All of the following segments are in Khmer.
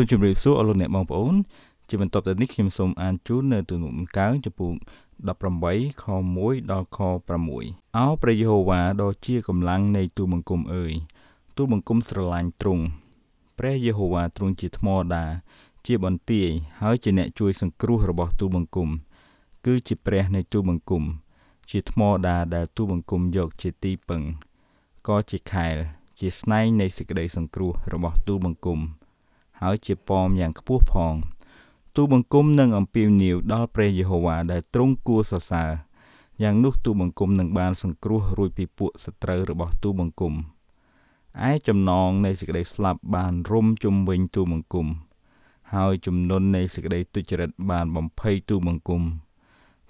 សូមជម្រាបសួរអស់លោកអ្នកបងប្អូនជាបន្តទៅនេះខ្ញុំសូមអានជូននៅទំនុកដំកើងចំពោះ18ខ1ដល់ខ6អោព្រះយេហូវ៉ាដ៏ជាកម្លាំងនៃទូលបង្គំអើយទូលបង្គំស្រឡាញ់ទ្រង់ព្រះយេហូវ៉ាទ្រង់ជាថ្មដាជាបន្ទាយហើយជាអ្នកជួយសង្គ្រោះរបស់ទូលបង្គំគឺជាព្រះនៃទូលបង្គំជាថ្មដាដែលទូលបង្គំយកជាទីពឹងក៏ជាខែលជាស្នែងនៃសេចក្តីសង្គ្រោះរបស់ទូលបង្គំ ហើយជាប៉មយ៉ាងខ្ពស់ផងទូបង្គំនឹងអំពាវនាវដល់ព្រះយេហូវ៉ាដែលទ្រង់គួរសរសើរយ៉ាងនោះទូបង្គំនឹងបានសង្គ្រោះរួចពីពួកសត្រូវរបស់ទូបង្គំឯចំណងនៃសេចក្តីស្លាប់បានរុំជុំវិញទូបង្គំហើយជំនន់នៃសេចក្តីទុច្ចរិតបានបំភ័យទូបង្គំ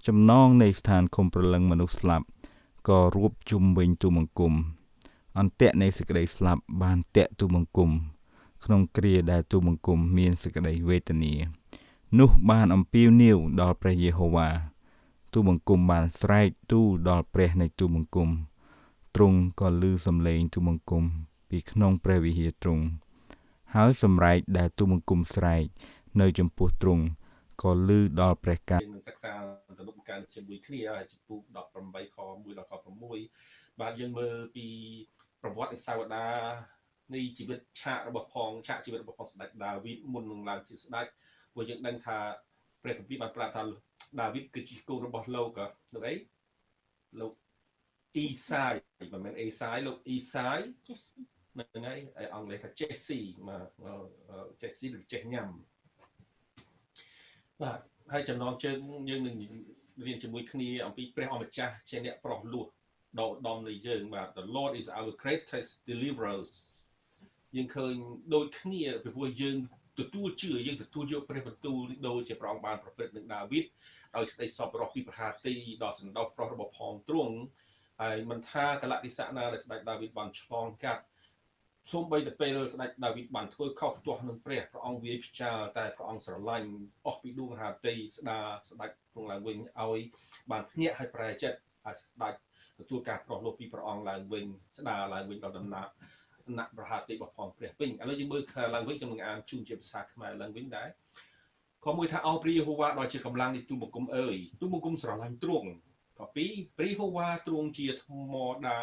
ចំណងនៃស្ថានឃុំប្រលឹងមនុស្សស្លាប់ក៏រួបជុំវិញទូបង្គំអន្ទាក់នៃសេចក្តីស្លាប់បានតាក់ទូបង្គំ ក្នុងគ្រាដែលទូបង្គំមានសេចក្តីវេទនា នោះបានអំពាវនាវដល់ព្រះយេហូវ៉ាទូបង្គំបានស្រែកទូលដល់ព្រះនៃទូបង្គំទ្រង់ក៏ឮសំឡេងទូបង្គំពីក្នុងព្រះវិហារទ្រង់ហើយសម្រែកដែលទូបង្គំស្រែកនៅចំពោះទ្រង់ក៏ឮដល់ព្រះកានឹងសិក្សាទំនុកការជាមួយគ្នាហើយចំពោះ18ខ1ដល់ខ6បាទយើងមើលពីប្រវត្តិនៃសាវតា នៃជីវិតឆាករបស់ផងឆាកជីវិតរបស់ផងស្ដេចដាវីតមុននឹងឡើងជាស្ដេចព្រោះយើងដឹងថាព្រះគម្ពីរបានប្រាប់ថាដាវីតគឺជាកូនរបស់លោកលោកអីលោកអ៊ីសាយមិនមែនអេសាយលោកអ៊ីសាយហ្នឹងហើយអង់គ្លេសថា Jesse មក Jesse ឬចេះញ៉ាំបាទហើយចំណងជើងយើងនឹងរៀនជាមួយគ្នាអំពីព្រះអម្ចាស់ជាអ្នកប្រោះលោះដកដំនៃយើងបាទ The Lord is our greatest deliverers យើងឃើញដូចគ្នាពីព្រោះយើងទទួលជឿយើងទទួលយកព្រះបន្ទូលដូចជាព្រះអង្គបានប្រព្រឹត្តនឹងដាវីតដោយស្ដីសពរស់ពីប្រហាទីដល់សណ្ដោសប្រុសរបស់ផងទ្រង់ហើយមិនថាកលៈទេសៈណាដែលស្ដេចដាវីតបានឆ្លងកាត់សូម្បីតែពេលស្ដេចដាវីតបានធ្វើខុសទាស់នឹងព្រះព្រះអង្គវាយផ្ចាលតែព្រះអង្គស្រឡាញ់អស់ពីដួងហាទីស្ដាស្ដេចក្នុងឡើងវិញឲ្យបានភ្ញាក់ឲ្យប្រែចិត្តឲ្យស្ដេចទទួលការប្រោះលោះពីព្រះអង្គឡើងវិញស្ដាឡើងវិញដល់ដំណាក់ ណប្រហាតិរបស់ផងព្រះវិញឥឡូវយើងមើលឡើងវិញខ្ញុំនឹងអានជូនជាភាសាខ្មែរឡើងវិញដែរខមួយថាអោព្រះយេហូវ៉ាដ៏ជាកម្លាំងនៃទូបង្គំអើយទូបង្គំស្រឡាញ់ទ្រង់ខពីរព្រះយេហូវ៉ាទ្រង់ជាថ្មដា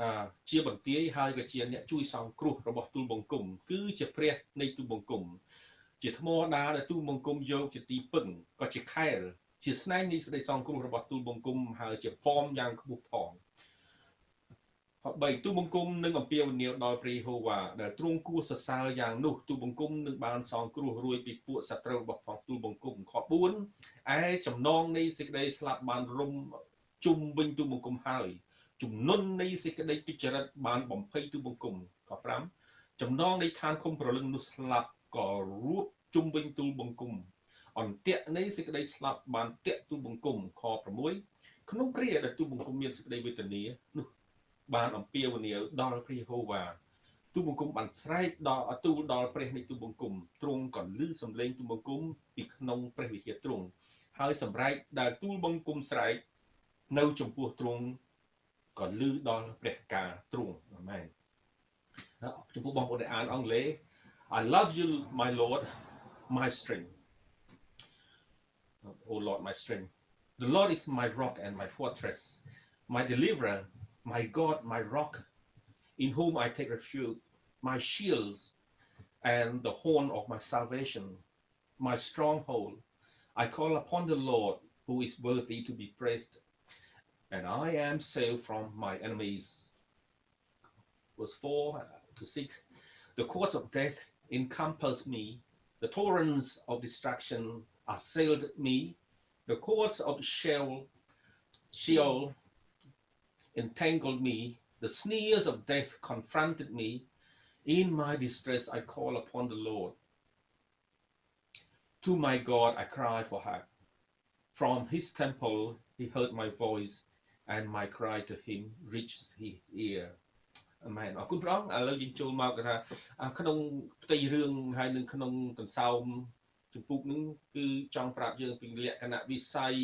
អាជាបន្ទាយហើយក៏ជាអ្នកជួយសង្គ្រោះរបស់ទូលបង្គំគឺជាព្រះនៃទូលបង្គំជាថ្មដាដែលទូលបង្គំយកជាទីពឹងក៏ជាខែលជាស្នែងនៃសេចក្តីសង្គ្រោះរបស់ទូលបង្គំហើយជាហ្វមយ៉ាងខ្ពស់ផង 3ទូបង្គំនឹងអំពាវនាវដល់ព្រះយេហូវ៉ាដែលទ្រង់គួរសរសើរយ៉ាងនោះទូបង្គំនឹងបានសងគ្រោះរួចពីពួកសត្រូវរបស់ផងទូបង្គំខ4ឯចំណងនៃសេចក្តីស្លាប់បានរុំជុំវិញទូបង្គំហើយជំនន់នៃសេចក្តីទុច្ចរិតបានបំភ័យទូបង្គំខ5ចំណងនៃឋានគុំប្រលឹងនោះស្លាប់ក៏រួបជុំវិញទូលបង្គំអន្ទាក់នៃសេចក្តីស្លាប់បានតាក់ទូបង្គំខ6ក្នុងគ្រាដែលទូបង្គំមានសេចក្តីវេទនានោះ បានអំពាវនាវដល់ព្រះយេហូវ៉ាទូបង្គំបានស្រែកដល់ទូលដល់ព្រះនៃទូបង្គំទ្រង់ក៏ឮសំឡេងទូបង្គំពីក្នុងព្រះវិហារទ្រង់ហើយសម្រែកដែលទូលបង្គំស្រែកនៅចំពោះទ្រង់ក៏ឮដល់ព្រះការទ្រង់អាមែនចំពោះបងប្អូនដែលអានអង់គ្លេស I love you my lord my strength Oh Lord my strength The Lord is my rock and my fortress my deliverer my God, my rock, in whom I take refuge, my shield and the horn of my salvation, my stronghold. I call upon the Lord, who is worthy to be praised, and I am saved from my enemies. Verse 4 to 6 The cords of death encompass me, the torrents of destruction assailed me, the cords of Sheol, Sheol entangled me. The sneers of death confronted me. In my distress, I call upon the Lord. To my God, I cry for help. From his temple, he heard my voice, and my cry to him reached his ear. មែនអរគុណព្រះអង្គឥឡូវយើងចូលមកថាក្នុងផ្ទៃរឿងហើយនឹងក្នុងកន្សោមជំពូកនឹងគឺចង់ប្រាប់យើងពីលក្ខណៈវិស័យ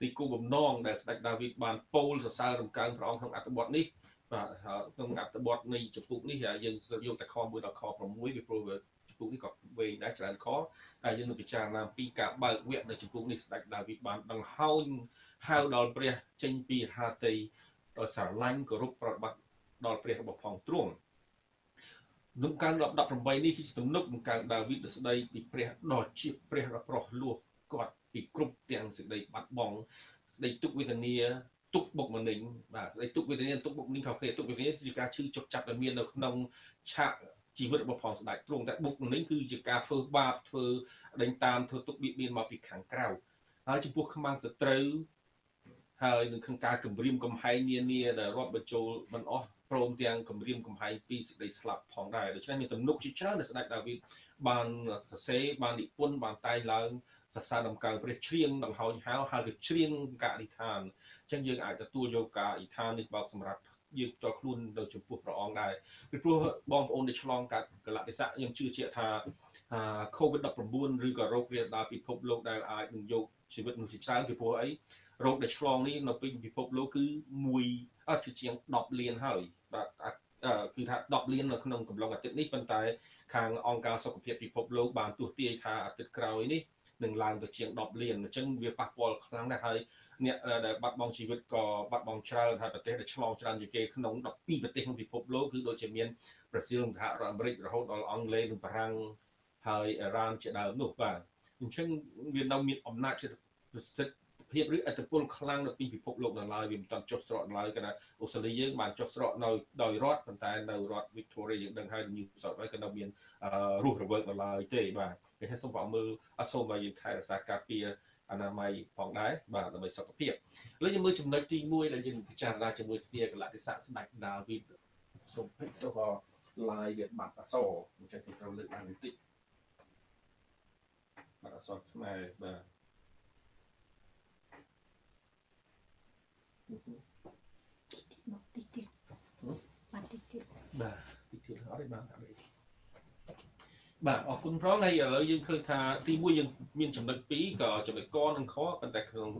ពីគោលបំណងដែលស្ដេចដាវីតបានពោលសរសើររំកើងព្រះអង្គក្នុងអត្ថបទនេះបាទក្នុងអត្ថបទនៃចំពុកនេះយើងយកតែខ1ដល់ខ6ពីព្រោះចំពុកនេះក៏វែងដែរច្រើនខហើយយើងនឹងពិចារណាពីការបើកវគ្គនៅចំពោះនេះស្ដេចដាវីតបានដង្ហោញហៅដល់ព្រះចេញពីហាតីដល់ស្រឡាញ់គោរពប្រតិបត្តិដល់ព្រះរបស់ផងទ្រង់នឹងការ18នេះគឺជាទំនុកនឹងការដាវីតស្ដីពីព្រះដ៏ជាព្រះដ៏ប្រោះលោះគាត់ ពីគ្រប់ទាំងសេចក្តីបាត់បង់សេចក្តីទុក្ខវេទនាទុកបុកម្នេញបាទសេចក្តីទុកវេទនាទុកបុកម្នេញខុសគ្នាទុកវេទនាជាការឈឺចុកចាប់ដែលមាននៅក្នុងឆាកជីវិតរបស់ផងស្ដេចទ្រង់តែបុកម្នេញគឺជាការធ្វើបាបធ្វើដេញតាមធ្វើទុកបៀតបៀនមកពីខាងក្រៅហើយចំពោះខ្មាំងសត្រូវហើយនឹងក្នុងការគម្រាមកំហែងនានាដែលរាប់បញ្ចូលមិនអស់ព្រមទាំងគម្រាមកំហែងពីសេចក្តីស្លាប់ផងដែរដូច្នេះមានទំនុកជាច្រើនដែលស្ដេចដាវីតបានសរសេរបាននិពន្ធបានតែងឡើង សរសើរដំកើងព្រះជ្រៀងដង្ហោញហៅហើយក៏ជ្រៀងកាអធិដ្ឋានអញ្ចឹងយើងអាចទទួលយកការអធិដ្ឋាននេះបោកសម្រាប់យើងផ្ទាល់ខ្លួនទៅចំពោះព្រះអង្គដែរពីព្រោះបងប្អូនដែលឆ្លងកាត់កលៈទេសៈខ្ញុំជឿជាក់ថា COVID-19 ឬក៏រោគរាលដាលពិភពលោកដែលអាចនឹងយកជីវិតមនុស្សជាច្រើនពីព្រោះអីរោគដែលឆ្លងនេះនៅពេញពិភពលោកគឺមួយអត់ជាជាង10លានហើយបាទគឺថា10លាននៅក្នុងកំឡុងអាទិត្យនេះប៉ុន្តែខាងអង្គការសុខភាពពិភពលោកបានទស្សទាយថាអាទិត្យក្រោយនេះ នឹងឡើងទៅជាង10លានអញ្ចឹងវាប៉ះពាល់ខ្លាំងណាស់ហើយអ្នកដែលបាត់បង់ជីវិតក៏បាត់បង់ច្រើនហើយប្រទេសដែលឆ្លងច្រើនជាងគេក្នុង12ប្រទេសក្នុងពិភពលោកគឺដូចជាមានប្រសិទ្ធសហរដ្ឋអាមេរិករហូតដល់អង់គ្លេសនិងបារាំងហើយអ៊ីរ៉ានជាដើមនោះបាទអញ្ចឹងវានៅមានអំណាចប្រសិទ្ធភាពឬអត្តពលខ្លាំងនៅពីពិភពលោកនៅឡើយវាមិនទាន់ចុះស្រកនៅឡើយគណៈអូស្ត្រាលីយើងបានចុះស្រកនៅដោយរដ្ឋប៉ុន្តែនៅរដ្ឋ Victoria យើងដឹងហើយ New South Wales ក៏នៅមានរស់រវើកនៅឡើយទេបាទ គេថាសូមបងមើលអសូមឲ្យយើងថែរក្សាការពារអនាម័យផងដែរបាទដើម្បីសុខភាពឥឡូវយើងមើលចំណុចទី1ដែលយើងពិចារណាជាមួយគ្នាកលតិស័កស្ដេចដាវីតសូមពេចទៅក៏ live វាបាត់អសរអញ្ចឹងខ្ញុំត្រូវលើកឡើងបន្តិចបាត់អសរខ្មែរបាទមកតិចទៀតបាត់តិចទៀតបាទតិចទៀតអត់ទេបាទអត់ទេ បាទអរគុណផងហើយឥឡូវយើងឃើញថាទី1យើងមានចំណុច2ក៏ចំណុចកនិងខប៉ុន្តែក្នុង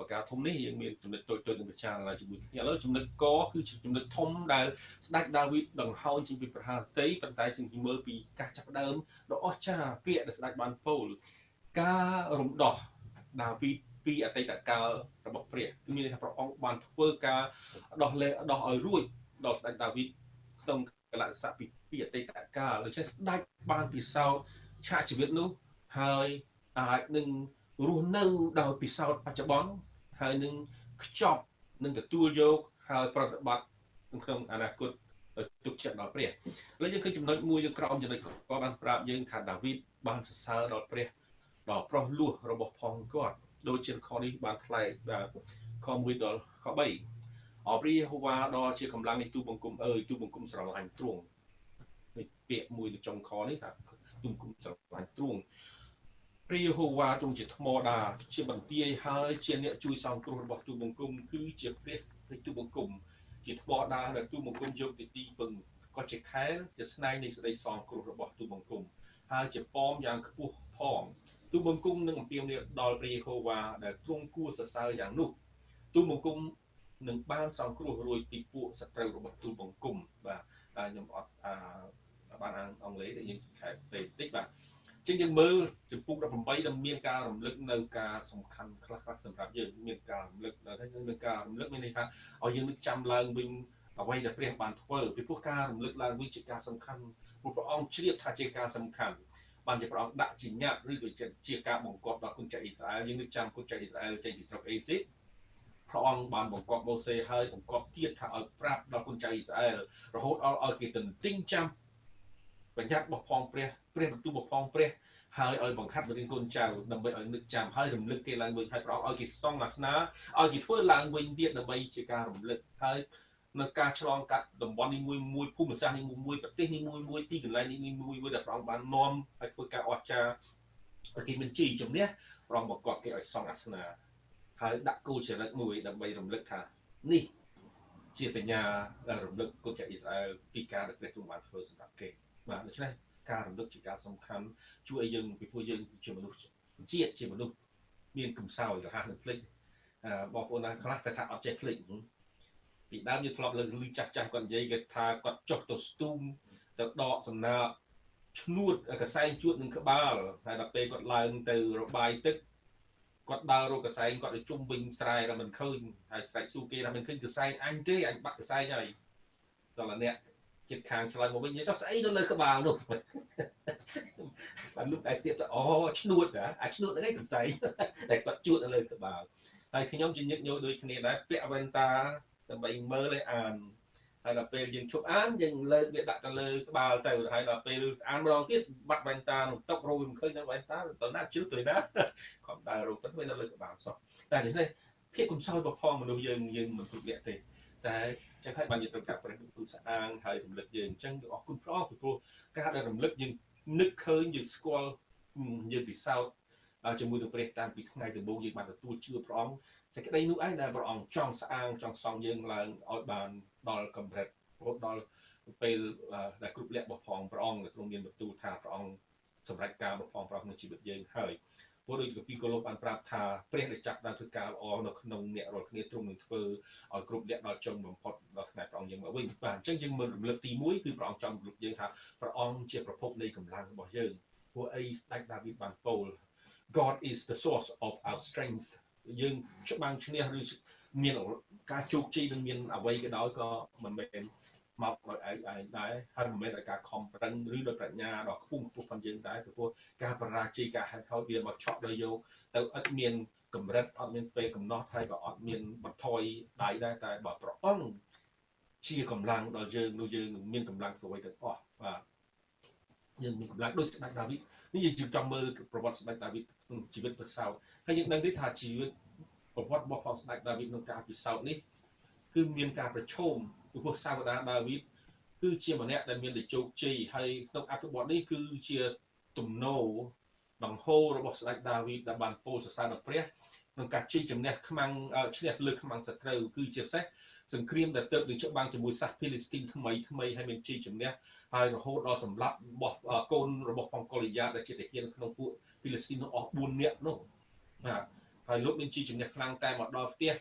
បកាធំនេះយើងមានចំណុចតូចតូចនឹងពិចារណាជាមួយគ្នាឥឡូវចំណុចកគឺជាចំណុចធំដែលស្ដេចដាវីតដង្ហោញចេញពីប្រហារតីប៉ុន្តែជាមើលពីការចាប់ដើមដ៏អស្ចារ្យពាក្យដែលស្ដេចបានពោលការរំដោះដាវីតពីអតីតកាលរបស់ព្រះគឺមានន័យថាព្រះអង្គបានធ្វើការដោះលែងដោះឲ្យរួចដល់ស្ដេចដាវីតក្នុងកលៈស័កពី ពីអតីតកាលដូច្នេះស្ដេចបានពិសោធន៍ឆាកជីវិតនោះហើយអាចនឹងរស់នៅដោយពិសោធន៍បច្ចុប្បន្នហើយនឹងខ្ចប់នឹងទទួលយកហើយប្រតិបត្តិក្នុងអនាគតទុកចិត្តដល់ព្រះឥឡូវយើងឃើញចំណុចមួយយើងក្រោមចំណុចក៏បានប្រាប់យើងថាដាវីតបានសរសើរដល់ព្រះដល់ប្រុសលួសរបស់ផងគាត់ដូចជាខនេះបានថ្លែងបាទខ1ដល់ខ3អបរិយហូវ៉ាដល់ជាកម្លាំងនៃទូបង្គំអើយទូបង្គំស្រឡាញ់ទ្រង់នេះ ពាក្យមួយនៅចុងខនេះថាទូបង្គំស្រឡាញ់ទ្រង់ព្រះយេហូវ៉ាទ្រង់ជាថ្មដាជាបន្ទាយហើយជាអ្នកជួយសង្គ្រោះរបស់ទូបង្គំគឺជាព្រះនៃទូបង្គំជាថ្មដាដែលទូបង្គំយកទៅទីពឹងក៏ជាខែលជាស្នែងនៃសេចក្តីសង្គ្រោះរបស់ទូបង្គំហើយជាប៉មយ៉ាងខ្ពស់ផងទូបង្គំនឹងអំពាវនាវដល់ព្រះយេហូវ៉ាដែលទ្រង់គួរសរសើរយ៉ាងនោះទូបង្គំនឹងបានសង្គ្រោះរួចពីពួកសត្រូវរបស់ទូបង្គំបាទខ្ញុំអត់អា បានអានអង់គ្លេសតែយើងខែពេកតិចបាទជាងយើងមើលចំពុក18ដែលមានការរំលឹកនៅការសំខាន់ខ្លះខ្លះសម្រាប់យើងមានការរំលឹកដល់ហើយមានការរំលឹកមានន័យថាឲ្យយើងនឹកចាំឡើងវិញអ្វីដែលព្រះបានធ្វើពីព្រោះការរំលឹកឡើងវិញជាការសំខាន់ព្រោះព្រះអង្គជ្រាបថាជាការសំខាន់បានជាព្រះអង្គដាក់ជាញត្តិឬក៏ជាការបង្គាប់ដល់គុណចៅអ៊ីស្រាអែលយើងនឹកចាំគុណចៅអ៊ីស្រាអែលចេញពីស្រុកអេស៊ីបព្រះអង្គបានបង្គាប់ម៉ូសេហើយបង្គាប់ទៀតថាឲ្យប្រាប់ដល់គុណចៅអ៊ីស្រាអែលរហូតដល់ឲ្យគេទន្ទិញចាំ បញ្ញត្តិរបស់ផងព្រះព្រះបន្ទូលរបស់ផងព្រះហើយឲ្យបង្ខាត់បរិញ្ញាគុណចៅដើម្បីឲ្យនឹកចាំហើយរំលឹកគេឡើងវិញហើយព្រះអង្គឲ្យគេសង់អាសនាឲ្យគេធ្វើឡើងវិញទៀតដើម្បីជាការរំលឹកហើយនៅការឆ្លងកាត់តំបន់នេះមួយមួយភូមិសាស្ត្រនេះមួយមួយប្រទេសនេះមួយមួយទីកន្លែងនេះមួយមួយដែលព្រះអង្គបាននាំឲ្យធ្វើការអស្ចារ្យឲ្យគេមានជ័យជំនះព្រះអង្គបង្គាប់គេឲ្យសង់អាសនាហើយដាក់គោលចរិតមួយដើម្បីរំលឹកថានេះជាសញ្ញាដែលរំលឹកគុណចាអ៊ីស្រាអែលពីការដែលព្រះទ្រង់បានធ្វើសម្រាប់គេ បាទដូច្នេះការរំលឹកជាការសំខាន់ជួយឲ្យយើងពីព្រោះយើងជាមនុស្សជាតិជាមនុស្សមានកំសោយរហ័សនឹងភ្លេចបងប្អូនណាខ្លះគាត់ថាអត់ចេះភ្លេចពីដើមយើងធ្លាប់លើឮចាស់ចាស់គាត់និយាយគេថាគាត់ចុះទៅស្ទូងទៅដកសំណាបឈ្នួតកសែងជួតនឹងក្បាលតែដល់ពេលគាត់ឡើងទៅរបាយទឹកគាត់ដើររកកសែងគាត់ទៅជុំវិញស្រែតែមិនឃើញហើយស្រែកស៊ូគេថាមិនឃើញកសែងអញទេអញបាត់កសែងហើយដល់អ្នក ចិត្តខាងឆ្លើយមកវិញចុះស្អីនៅលើក្បាលនោះបានលោកតែស្ទាបទៅអូឈ្នួតហ៎អាឈ្នួតហ្នឹងឯងកសែងតែគាត់ជួតនៅលើក្បាលហើយខ្ញុំជាញឹកញយដូចគ្នាដែរពាក់វ៉ែនតាដើម្បីមើលឲ្យអានហើយដល់ពេលយើងជប់អានយើងលើកវាដាក់ទៅលើក្បាលទៅហើយដល់ពេលអានម្ដងទៀតបាត់វ៉ែនតានោះຕົករោមិនឃើញនៅវ៉ែនតាតើណាជឿទៅណាខំដើររោទៅវានៅលើក្បាលសោះតែនេះភាពកំសោយបផងមនុស្សយើងយើងមិនគ្រប់លក្ខទេតែ ចឹងហើយបានយើងត្រូវការព្រះទូស្អាងហើយរំលឹកយើងអញ្ចឹងអរគុណព្រះអង្គពីព្រោះការដែលរំលឹកយើងនឹកឃើញយើងស្គាល់យើងពិសោធន៍ជាមួយនឹងព្រះតាំងពីថ្ងៃដំបូងយើងបានទទួលជឿព្រះអង្គសេចក្តីនោះឯងដែលព្រះអង្គចង់ស្អាងចង់សង់យើងឡើងឲ្យបានដល់កម្រិតរហូតដល់ពេលដែលគ្រប់លក្ខរបស់ផងព្រះអង្គនៅក្នុងមានបន្ទូលថាព្រះអង្គសម្រេចការរបស់ផងព្រះអង្គនៅជីវិតយើងហើយ ព្រោះដូចកាពីកូឡូបានប្រាប់ថាព្រះដែលចាប់បានធ្វើការល្អនៅក្នុងអ្នករាល់គ្នាទ្រង់នឹងធ្វើឲ្យគ្រប់លក្ខដល់ចុងបំផុតដល់ថ្ងៃព្រះអង្គយើងមកវិញបាទអញ្ចឹងយើងមើលរំលឹកទី1គឺព្រះអង្គចង់រំលឹកយើងថាព្រះអង្គជាប្រភពនៃកម្លាំងរបស់យើងព្រោះអីស្ដេចដាវីតបានពោល God is the source of our strength យើងច្បាំងឈ្នះឬមានការជោគជ័យនឹងមានអ្វីក៏ដោយក៏មិនមែន មកដោយឯងឯងដែរហើយមិនមែនដោយការខំប្រឹងឬដោយប្រាជ្ញាដ៏ខ្ពង់ខ្ពស់ផងយើងដែរព្រោះការបរាជ័យការហេតុហើយវាមកឆក់ដោយយកទៅឥតមានកម្រិតអត់មានពេលកំណត់ហើយក៏អត់មានបន្ថយដៃដែរតែបើព្រះអង្គជាកម្លាំងដល់យើងនោះយើងមានកម្លាំងធ្វើអ្វីទាំងអស់បាទយើងមានកម្លាំងដូចស្ដេចដាវីតនេះយើងចង់មើលប្រវត្តិស្ដេចដាវីតក្នុងជីវិតប្រសើរហើយយើងដឹងទេថាជីវិតប្រវត្តិរបស់ផងស្ដេចដាវីតក្នុងការពិសោធន៍នេះគឺមានការប្រឈមពី ព្រោះសាវតាដាវីតគឺជាម្នាក់ដែលមានតែជោគជ័យហើយក្នុងអត្ថបទនេះគឺជាទំនោរបង្ហូររបស់ស្ដេចដាវីតដែលបានពោលសរសើរដល់ព្រះក្នុងការជ័យជំនះខ្មាំងឈ្នះលើខ្មាំងសត្រូវគឺជាពិសេសសង្គ្រាមដែលទៅនឹងច្បាំងជាមួយសាសភីលីស្ទីនថ្មីថ្មីហើយមានជ័យជំនះហើយរហូតដល់សម្លាប់របស់កូនរបស់ផងកូលីយ៉ាដែលជាទាហានក្នុងពួកភីលីស្ទីននោះអស់4នាក់នោះបាទហើយលោកមានជ័យជំនះខ្លាំងតែមកដល់ផ្ទះ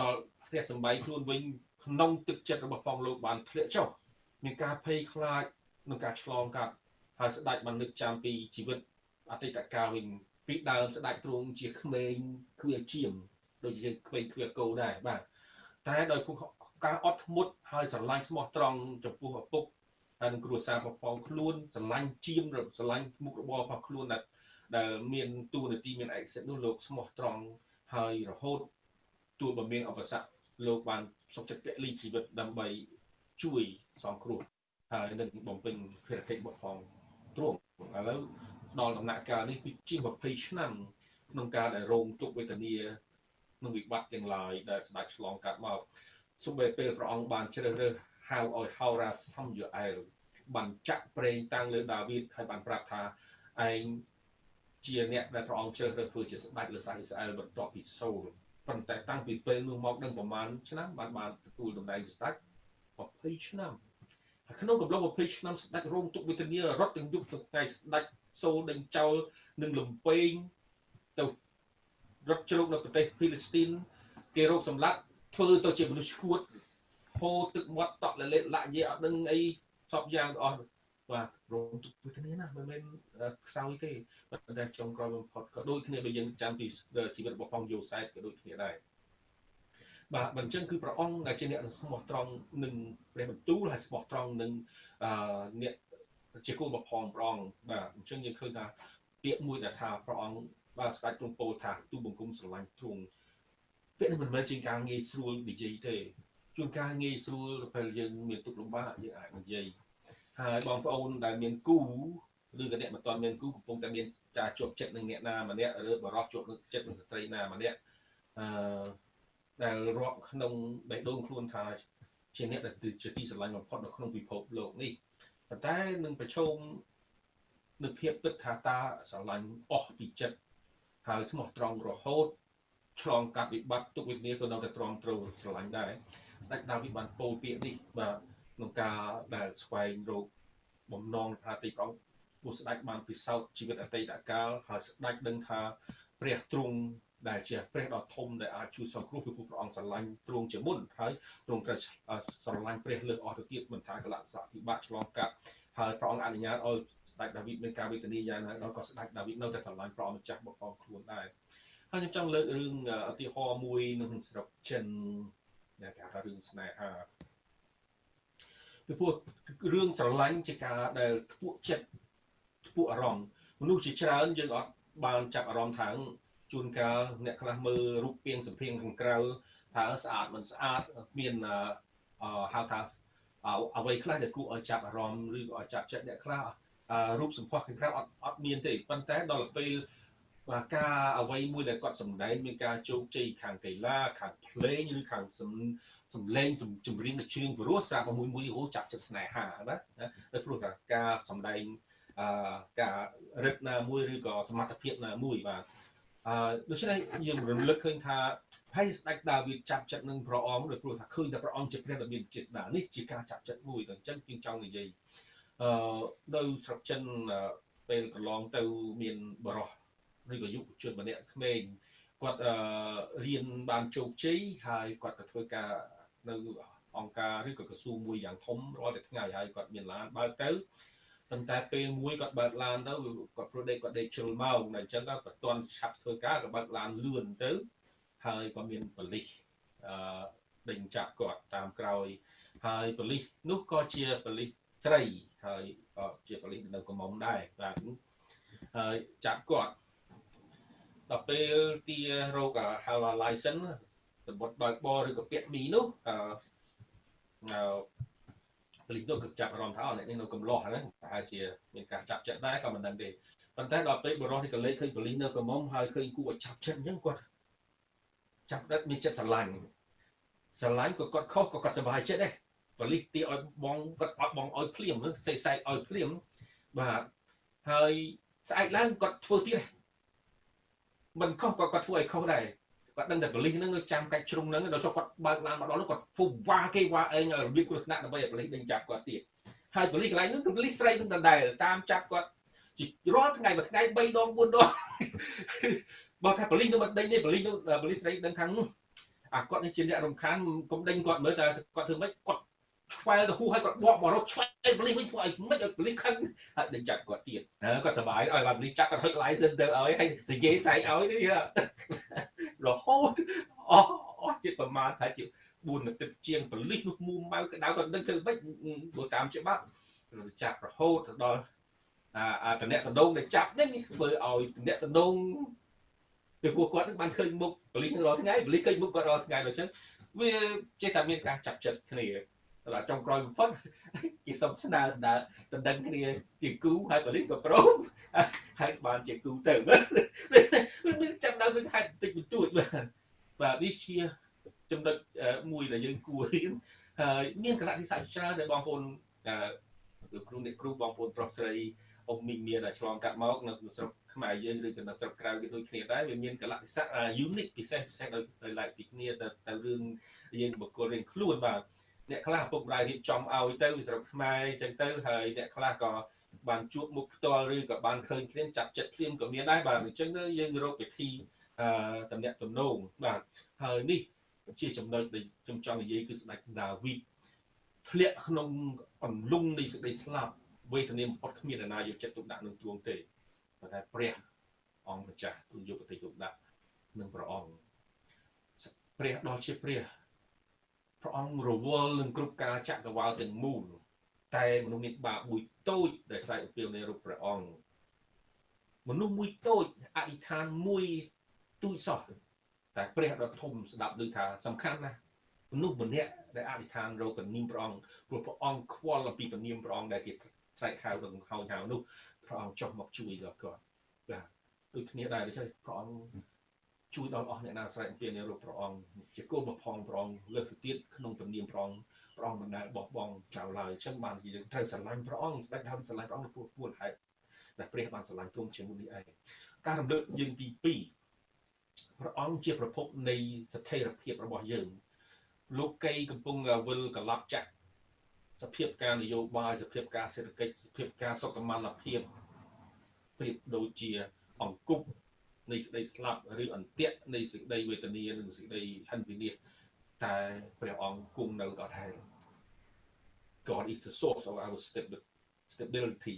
ដល់ផ្ទះសំបីខ្លួនវិញ ក្នុងទឹកចិត្តរបស់ផងលោកបានធ្លាក់ចុះមានការភ័យខ្លាចនឹងការឆ្លងកាត់ហើយស្ដេចបាននឹកចាំពីជីវិតអតីតកាលវិញពីដើមស្ដេចទ្រង់ជាក្មេងគ្វាជាមដូចយើងក្មេងគ្វាគោដែរបាទតែដោយការអត់ធ្មត់ហើយស្រឡាញ់ស្មោះត្រង់ចំពោះឪពុកហើយនឹងគ្រួសាររបស់ផងខ្លួនស្រឡាញ់ជាមស្រឡាញ់មុខរបររបស់ខ្លួនដែលដែលមានទូនាទីមានឯកសិទ្ធិនោះលោកស្មោះត្រង់ហើយរហូតទួលបើមានអបស័ក លោកបានសុខចិត្តពលីជីវិតដើម្បីជួយសងគ្រោះហើយនឹងបំពេញភារកិច្ចរបស់ផងទ្រង់ឥឡូវដល់ដំណាក់កាលនេះគឺជាង20ឆ្នាំក្នុងការដែលរងទុក្ខវេទនានឹងវិបត្តិទាំងឡាយដែលស្ដេចឆ្លងកាត់មកសូម្បីពេលព្រះអង្គបានជ្រើសរើសហៅឲ្យហោរ៉ាសំយូអែលបានចាក់ប្រេងតាំងលើដាវីតហើយបានប្រាប់ថាឯងជាអ្នកដែលព្រះអង្គជ្រើសរើសធ្វើជាស្ដេចលើសាសអ៊ីស្រាអែលបន្ទាប់ពីសូល ប៉ុន្តែតាំងពីពេលនោះមកនឹងប្រមាណឆ្នាំបានបានទទួលតំណែងស្ដេច20ឆ្នាំហើយក្នុងកំឡុង20ឆ្នាំស្ដេចរងទុក្ខវេទនារត់ទាំងយុគទាំងថ្ងៃស្ដេចសូលដេញចោលនឹងលំពេងទៅរត់ជ្រោកនៅប្រទេសហ្វីលីស្ទីនគេរកសម្លាប់ធ្វើទៅជាមនុស្សឈួតហូរទឹកមាត់តក់លលេលាក់យាអត់ដឹងអីសពយ៉ាងអស់ បាទរងទុក្ខវេទនាណាមិនមែនខ្សោយទេប៉ុន្តែចុងក្រោយបំផុតក៏ដូចគ្នាដូចយើងចាំពីជីវិតរបស់ផងយូសែតក៏ដូចគ្នាដែរបាទបើអញ្ចឹងគឺព្រះអង្គដែលជាអ្នកស្មោះត្រង់នឹងព្រះបន្ទូលហើយស្មោះត្រង់នឹងអឺអ្នកជាគោលបំផងព្រះអង្គបាទអញ្ចឹងយើងឃើញថាពាក្យមួយដែលថាព្រះអង្គបាទស្ដេចទ្រង់ពោលថាទូបង្គំស្រឡាញ់ទ្រង់ពាក្យនេះមិនមែនជាការងាយស្រួលនិយាយទេជួនកាលងាយស្រួលពេលយើងមានទុកលំបាកយើងអាចនិយាយ ហើយបងប្អូនដែលមានគូឬក៏អ្នកមិនទាន់មានគូកំពុងតែមានការជាប់ចិត្តនឹងអ្នកណាម្នាក់ឬបរិសុទ្ធជាប់នឹងចិត្តនឹងស្ត្រីណាម្នាក់អឺដែលរាប់ក្នុងបេះដូងខ្លួនថាជាអ្នកដែលជាទីស្រឡាញ់បំផុតនៅក្នុងពិភពលោកនេះប៉ុន្តែនឹងប្រឈមនឹងភាពពិតថាតើស្រឡាញ់អស់ពីចិត្តហើយស្មោះត្រង់រហូតឆ្លងកាត់វិបត្តិទុកវិធាក៏នៅតែទ្រាំទ្រស្រឡាញ់ដែរស្ដេចដាវីតបានពោលពាក្យនេះបាទ ក្នុងការដែលស្វែងរកបំណងថាទីប្រងពួកស្ដេចបានពិសោធន៍ជីវិតអតីតកាលហើយស្ដេចដឹងថាព្រះទ្រង់ដែលជាព្រះដ៏ធំដែលអាចជួយសង្គ្រោះពីពួកព្រះអង្គស្រឡាញ់ទ្រង់ជាមុនហើយទ្រង់ត្រូវស្រឡាញ់ព្រះលើសអស់ទៅទៀតមិនថាកលៈសៈពិបាកឆ្លងកាត់ហើយព្រះអង្គអនុញ្ញាតឲ្យស្ដេចដាវីតមានការវេទនាយ៉ាងណាក៏ស្ដេចដាវីតនៅតែស្រឡាញ់ព្រះម្ចាស់បបផងខ្លួនដែរហើយខ្ញុំចង់លើករឿងឧទាហរណ៍មួយនៅក្នុងស្រុកចិនដែលគេហៅរឿងស្នេហា ពីព្រោះរឿងស្រឡាញ់ជាការដែលខ្ពក់ចិត្តខ្ពក់អារម្មណ៍មនុស្សជាច្រើនយើងអត់បានចាប់អារម្មណ៍ថាជួនកាលអ្នកខ្លះមើលរូបពាងសម្ភារខាងក្រៅថាស្អាតមិនស្អាតមានហៅថាអ្វីខ្លះដែលគួរឲ្យចាប់អារម្មណ៍ឬក៏ឲ្យចាប់ចិត្តអ្នកខ្លះរូបសម្ផស្សខាងក្រៅអត់អត់មានទេប៉ុន្តែដល់ពេលបាទការអ្វីមួយដែលគាត់សម្ដែងមានការជោគជ័យខាងកីឡាខាងភ្លេងឬខាង សំសំឡេងចម្រៀងនៃជើងព្រោះស្រាប់មួយមួយអូចាប់ចិត្តស្នេហាណាតែព្រោះថាការសម្ដែងអឺការរឹតណាមួយឬក៏សមត្ថភាពណាមួយបាទអឺដូច្នេះយើងរំលឹកឃើញថាហើយស្ដេចដាវីតចាប់ចិត្តនឹងព្រះអង្គដោយព្រោះថាឃើញតែព្រះអង្គជាព្រះដ៏មានជាស្ដានេះជាការចាប់ចិត្តមួយដល់អញ្ចឹងជាងចង់និយាយអឺនៅស្រុកចិនពេលកន្លងទៅមានបរោះឬក៏យុវជនម្នាក់ក្មេងគាត់រៀនបានជោគជ័យហើយគាត់ទៅធ្វើការ នៅអង្គការឬក៏ក្រសួងមួយយ៉ាងធំរាល់តែថ្ងៃហើយគាត់មានឡានបើកទៅប៉ុន្តែពេលមួយគាត់បើកឡានទៅគាត់ព្រោះដេកគាត់ដេកជ្រុលម៉ោងតែអញ្ចឹងគាត់មិនទាន់ឆាប់ធ្វើការក៏បើកឡានលឿនទៅហើយក៏មានប៉ូលីសអឺដេញចាប់គាត់តាមក្រោយហើយប៉ូលីសនោះក៏ជាប៉ូលីសស្រីហើយក៏ជាប៉ូលីសនៅកំមុំដែរបាទហើយចាប់គាត់ដល់ពេលទារោគហៅ license សម្បត្តិបើកបរឬក៏ពាក់មីនោះអឺពលិសនោះក៏ចាប់អារម្មណ៍ថាអ្នកនេះនៅកំឡោះហ្នឹងប្រហែលជាមានការចាប់ចិត្តដែរក៏មិនដឹងទេប៉ុន្តែដល់ពេលបរិសុទ្ធនេះក៏លេខឃើញពលិសនៅកំមុំហើយឃើញគួរឲ្យចាប់ចិត្តអញ្ចឹងគាត់ចាប់ដិតមានចិត្តស្រឡាញ់ស្រឡាញ់ក៏គាត់ខុសក៏គាត់សុបាយចិត្តដែរប៉ូលីសទីឲ្យបងគាត់អត់បងឲ្យភ្លាមសេកសែកឲ្យភ្លាមបាទហើយស្អែកឡើងគាត់ធ្វើទៀតមិនខុសក៏គាត់ធ្វើឲ្យខុសដែរ គាត់ដឹងតែប៉ូលីសហ្នឹងចាំកាច់ជ្រុងហ្នឹងដល់ចុះគាត់បើកឡានមកដល់នោះគាត់ពុះវ៉ាគេវ៉ាអេងឲ្យរបៀបគ្រោះថ្នាក់ដើម្បីឲ្យប៉ូលីសដេញចាប់គាត់ទៀតហើយប៉ូលីសកន្លែងនោះគឺប៉ូលីសស្រីនឹងដដែលតាមចាប់គាត់រាល់ថ្ងៃមួយថ្ងៃ3ដង4ដងបើថាប៉ូលីសនោះមិនដេញទេប៉ូលីសនោះប៉ូលីសស្រីដឹងខាងនោះអាគាត់នេះជាអ្នករំខានកុំដេញគាត់មើលតែគាត់ធ្វើម៉េចគាត់ ឆ្វែលទៅហួសឲ្យគាត់បកមករកឆ្វែលប៉ូលីសវិញធ្វើឲ្យមិនឲ្យប៉ូលីសខឹងហើយដេញចាប់គាត់ទៀតគាត់សប្បាយឲ្យប៉ូលីសចាប់គាត់ហុច license ទៅឲ្យហើយនិយាយសែកឲ្យនេះរហូតអស់អស់ជិតប្រមាណថាជា4នាទីជាងប៉ូលីសនោះមូម៉ៅក្តៅគាត់ដឹងធ្វើម៉េចព្រោះតាមច្បាប់ចាប់រហូតទៅដល់អាតំណែងតំណងដែលចាប់នេះធ្វើឲ្យតំណែងតំណងពីពួកគាត់បានឃើញមុខប៉ូលីសរាល់ថ្ងៃប៉ូលីសឃើញមុខគាត់រាល់ថ្ងៃដូច្នេះវាចេះតែមានការចាប់ចិត្តគ្នា ដល់ចុងក្រោយបំផុតគេសុំស្នើដើរដណ្ដឹងគ្នាជាគូហើយប៉ូលីសក៏ព្រមហើយបានជាគូទៅមានចាំដល់វិញហេតុតិចបន្តួចបាទបាទនេះជាចំណុចមួយដែលយើងគួររៀនហើយមានកលៈទេសៈច្រើនដែលបងប្អូនគ្រូអ្នកគ្រូបងប្អូនប្រុសស្រីអ៊ំមីមានឆ្លងកាត់មកនៅស្រុកខ្មែរយើងឬក៏នៅស្រុកក្រៅគេដូចគ្នាដែរវាមានកលៈទេសៈ unique ពិសេសពិសេសដោយដោយឡែកពីគ្នាទៅទៅរឿងយើងបុគ្គលរៀងខ្លួនបាទ អ្នកខ្លះឪពុកម្ដាយរៀបចំឲ្យទៅស្រុកខ្មែរអញ្ចឹងទៅហើយអ្នកខ្លះក៏បានជួបមុខផ្ទាល់ឬក៏បានឃើញគ្នាចាប់ចិត្តគ្នាក៏មានដែរបាទអញ្ចឹងយើងរកវិធីអឺតំណាក់តំណងបាទហើយនេះជាចំណុចដែលខ្ញុំចង់និយាយគឺស្ដេចដាវីតធ្លាក់ក្នុងអន្លង់នៃសេចក្តីស្លាប់វេទនាបំផុតគ្មាននរណាយកចិត្តទុកដាក់នឹងទួងទេប៉ុន្តែព្រះអង្គម្ចាស់ទូយកចិត្តទុកដាក់នឹងព្រះអង្គព្រះដ៏ជាព្រះ ព្រះអង្គរវល់នឹងគ្រប់ការចក្រវាលទាំងមូលតែមនុស្សមានបាបមួយតូចដែលស្រែកអំពាវនាវរូបព្រះអង្គមនុស្សមួយតូចអធិដ្ឋានមួយទូចសោះតែព្រះដ៏ធំស្ដាប់ដូចថាសំខាន់ណាស់មនុស្សម្នាក់ដែលអធិដ្ឋានរកពនាមព្រះអង្គព្រោះព្រះអង្គខ្វល់អំពីពនាមព្រះអង្គដែលគេស្រែកហៅទៅហៅហៅនោះព្រះអង្គចុះមកជួយដល់គាត់បាទដូចគ្នាដែរដូច្នេះព្រះអង្គ ជួយដល់អស់អ្នកណាស្រែកអំពាវនាវរូបព្រះអង្គជាគោលបំផងព្រះអង្គលើកទៅទៀតក្នុងទំនៀមព្រះអង្គព្រះអង្គមិនដែលបោះបង់ចោលឡើយអញ្ចឹងបានយើងត្រូវស្រឡាញ់ព្រះអង្គស្ដេចដើមស្រឡាញ់ព្រះអង្គពោះពួនហេតុដែលព្រះបានស្រឡាញ់ទ្រង់ជាមួយនេះឯងការរំលឹកយើងទី2ព្រះអង្គជាប្រភពនៃស្ថិរភាពរបស់យើង លោកីកំពុងវិលកន្លប់ចាក់សភាពការនយោបាយសភាពការសេដ្ឋកិច្ចសភាពការសុខុមាលភាពប្រៀបដូចជាអង្គប់ នៃសេចក្តីស្លាប់ឬអន្ទាក់នៃសេចក្តីវេទនានិងសេចក្តីហិនវិនិច្ឆ័យតែព្រះអង្គគង់នៅដដែល God is the source of our stability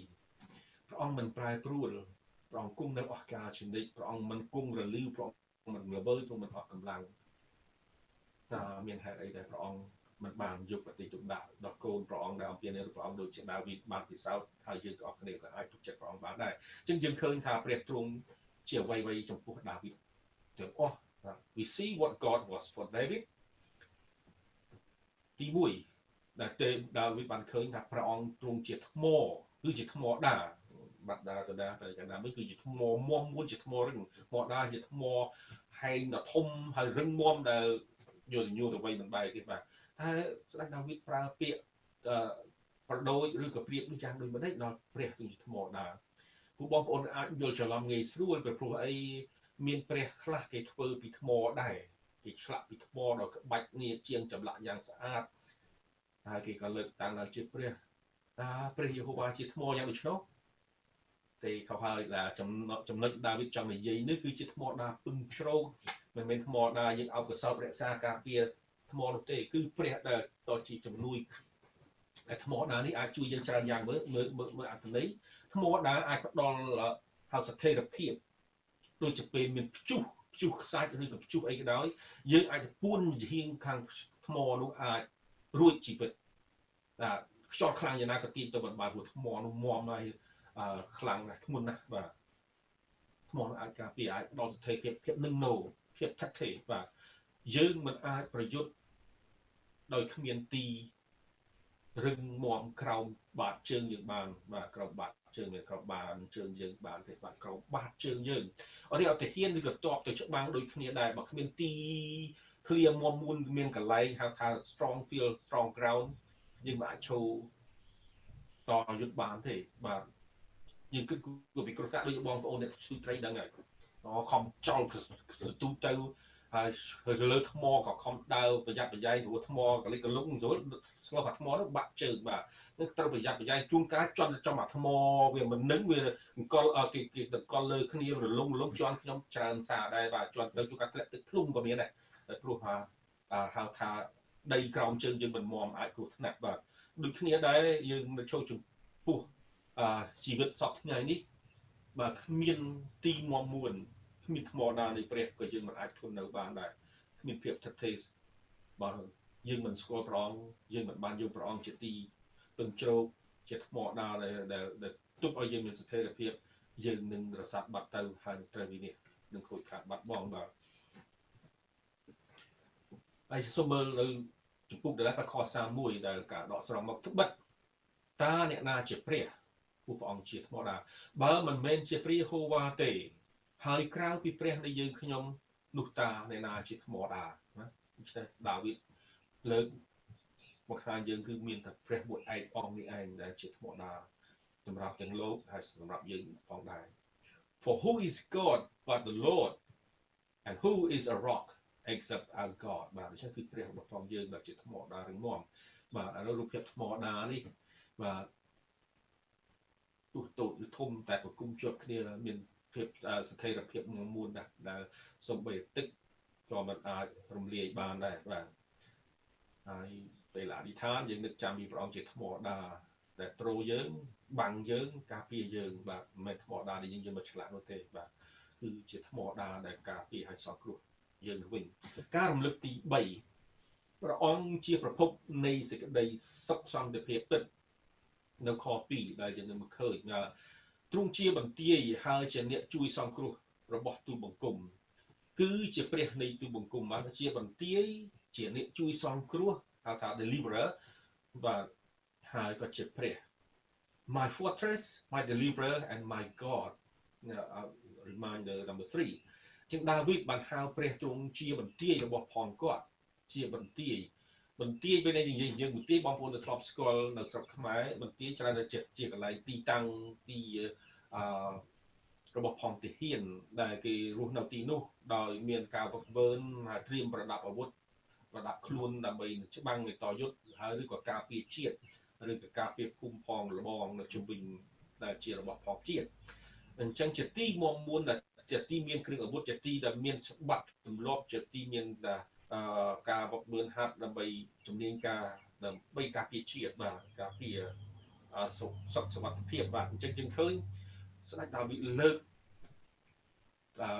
ព្រះអង្គមិនប្រែប្រួលព្រះអង្គគង់នៅអស់កាលជានិច្ចព្រះអង្គមិនគង់រលីវព្រះអង្គមិនល្វើយព្រះអង្គមិនអស់កម្លាំងតើមានហេតុអីដែលព្រះអង្គមិនបានយកប្រតិទិដាក់ដល់កូនព្រះអង្គដែលអំពីនេះព្រះអង្គដូចជាដាវីតបានពិសោធន៍ហើយយើងទាំងអស់គ្នាក៏អាចទុកចិត្តព្រះអង្គបានដែរអញ្ចឹងយើងឃើញថាព្រះទ្រង់ ជាអ្វីៗចំពោះដាវីតទាំងអស់ we see what God was for David ទី1ដែលទេដាវីតបានឃើញថាព្រះអង្គទ្រង់ជាថ្មគឺជាថ្មដាបាត់ដាកដាទៅកណ្ដាមួយគឺជាថ្មមមមួយជាថ្មរឹងថ្មដាជាថ្មហែងដ៏ធំហើយរឹងមាំដែលយល់ញួរទៅវិញមិនបែកទេបាទតែស្ដេចដាវីតប្រើពាក្យប្រដូចឬក៏ប្រៀបដូចយ៉ាងដូចម្ដេចដល់ព្រះគឺជាថ្មដា ព្រោះបងប្អូនអាចយល់ច្រឡំងាយស្រួលពីព្រោះអីមានព្រះខ្លះគេធ្វើពីថ្មដែរគេឆ្លាក់ពីថ្មដល់ក្បាច់ងារជាងចម្លាក់យ៉ាងស្អាតហើយគេក៏លើកតាំងដល់ជាព្រះតើព្រះយេហូវ៉ាជាថ្មយ៉ាងដូច្នោះទេក៏ហើយដែលចំណុចដាវីតចង់និយាយនេះគឺជាថ្មដាពឹងជ្រោកមិនមែនថ្មដាយើងអបកសោបរក្សាការពារថ្មនោះទេគឺព្រះដែលតជាជំនួយ តែថ្មដានេះអាចជួយយើងច្រើនយ៉ាងមើលមើលមើលអត្ថន័យថ្មដាអាចផ្ដល់ហៅស្ថិរភាពដូចជាពេលមានព្យុះព្យុះខ្សាច់ឬក៏ព្យុះអីក៏ដោយយើងអាចពួនជាហៀងខាងថ្មនោះអាចរួចជីវិតតែខ្យល់ខ្លាំងយ៉ាងណាក៏ទាញទៅមិនបានព្រោះថ្មនោះមមហើយខ្លាំងណាស់ធ្ងន់ណាស់បាទថ្មនោះអាចការពារអាចផ្ដល់ស្ថិរភាពភាពនឹងណូភាពថិតថេរបាទយើងមិនអាចប្រយុទ្ធដោយគ្មានទី រឹងមាំក្រោមបាតជើងយើងបានបាទក្រោមបាតជើងមានក្រោមបានជើងយើងបានទេបាទក្រោមបាតជើងយើងអត់ទេអត់ទៅហ៊ានឬក៏តបទៅច្បាំងដូចគ្នាដែរបើគ្មានទីឃ្លាមុំមួនមានកន្លែងហៅថា strong field strong ground យើងមិនអាចឈោតយុទ្ធបានទេបាទយើងគិតគូពីគ្រោះថ្នាក់ដូចបងប្អូនអ្នកស៊ូត្រីដឹងហើយអូខំចោលស្ទូទៅ ហើយលើថ្មក៏ខំដើរប្រយ័ត្នប្រយែងព្រោះថ្មកលិចកលុកស្រួលស្លោះអាថ្មនោះបាក់ជើងបាទនឹងត្រូវប្រយ័ត្នប្រយែងជួនកាលជន់ចំអាថ្មវាមិននឹងវាអង្គលគេគេតកលលើគ្នារលំរលំជន់ខ្ញុំច្រើនសារដែរបាទជន់ទៅជួនកាលធ្លាក់ទឹកភ្លុំក៏មានដែរតែព្រោះថាហៅថាដីក្រោមជើងយើងមិនមមអាចគ្រោះថ្នាក់បាទដូចគ្នាដែរយើងនៅចូលចំពោះជីវិតសពថ្ងៃនេះបាទគ្មានទីមមមួន គ្មានថ្មដានៃព្រះក៏យើងមិនអាចធន់នៅបានដែរគ្មានភាពថិតថេរបើយើងមិនស្គាល់ព្រះអង្គយើងមិនបានយកព្រះអង្គជាទីពឹងជ្រោកជាថ្មដាដែលដែលទុកឲ្យយើងមានស្ថិរភាពយើងនឹងរសាត់បាត់ទៅហើយត្រូវវិនិច្ឆ័យនឹងខូចខាតបាត់បង់បាទហើយសូមមើលនៅចំពុកដែលខ31ដែលការដកស្រង់មកត្បិតតើអ្នកណាជាព្រះពួកព្រះអង្គជាធម្មតាបើមិនមែនជាព្រះហូវ៉ាទេ ហើយក្រៅពីព្រះនៃយើងខ្ញុំនោះតាអ្នកណាជាធម្មតាណាដូច្នេះដាវីតលើកមកខាងយើងគឺមានតែព្រះមួយឯកអង្គនេះឯងដែលជាធម្មតាសម្រាប់ទាំងលោកហើយសម្រាប់យើងផងដែរ For who is God but the Lord and who is a rock except our God បាទដូច្នេះគឺព្រះរបស់ផងយើងដែលជាថ្មដារឹងមាំបាទឥឡូវរូបភាពថ្មដានេះបាទទោះតូចឬធំតែប្រគំជាប់គ្នាមាន ភាពស្ថិរភាពមួនដែរដែលសំបីទឹកក៏មិនអាចរំលាយបានដែរបាទហើយពេលអធិដ្ឋានយើងនឹកចាំពីព្រះអង្គជាថ្មដាដែលទ្រយើងបាំងយើងការពារយើងបាទមិនមែនថ្មដាដែលយើងយកមកឆ្លាក់នោះទេបាទគឺជាថ្មដាដែលការពារឲ្យសោះគ្រោះយើងវិញការរំលឹកទី3ព្រះអង្គជាប្រភពនៃសេចក្តីសុខសន្តិភាពពិតនៅខ2ដែលយើងនឹងមកឃើញថា ទ្រង់ជាបន្ទាយហើយជាអ្នកជួយសង្គ្រោះរបស់ទូបង្គំគឺជាព្រះនៃទូបង្គំបានជាបន្ទាយជាអ្នកជួយសង្គ្រោះហៅថា deliverer បាទហើយក៏ជាព្រះ my fortress my deliverer and my god reminder number 3ជាងដាវីតបានហៅព្រះទ្រង់ជាបន្ទាយរបស់ផងគាត់ជាបន្ទាយ បន្ទាយពេលនេះនិយាយយើងបន្ទាយបងប្អូនទៅធ្លាប់ស្គាល់នៅស្រុកខ្មែរបន្ទាយច្រើនតែជាកន្លែងទីតាំងទីអឺរបស់ផងទាហានដែលគេរស់នៅទីនោះដោយមានការវឹកវើហើយត្រៀមប្រដាប់អាវុធប្រដាប់ខ្លួនដើម្បីច្បាំងនៃតយុទ្ធហើយឬក៏ការពារជាតិឬក៏ការពារភូមិផងលបងនៅជុំវិញដែលជារបស់ផងជាតិអញ្ចឹងជាទីមមួនដែលជាទីមានគ្រឿងអាវុធជាទីដែលមានច្បាប់ទម្លាប់ជាទីមាន ការវឹកវើហាត់ដើម្បីជំនាញការដើម្បីការពារជាតិបាទការពារអឺសុខសុខសុខភាពបាទអញ្ចឹងយើងឃើញស្ដេចដាវីតលើកអឺ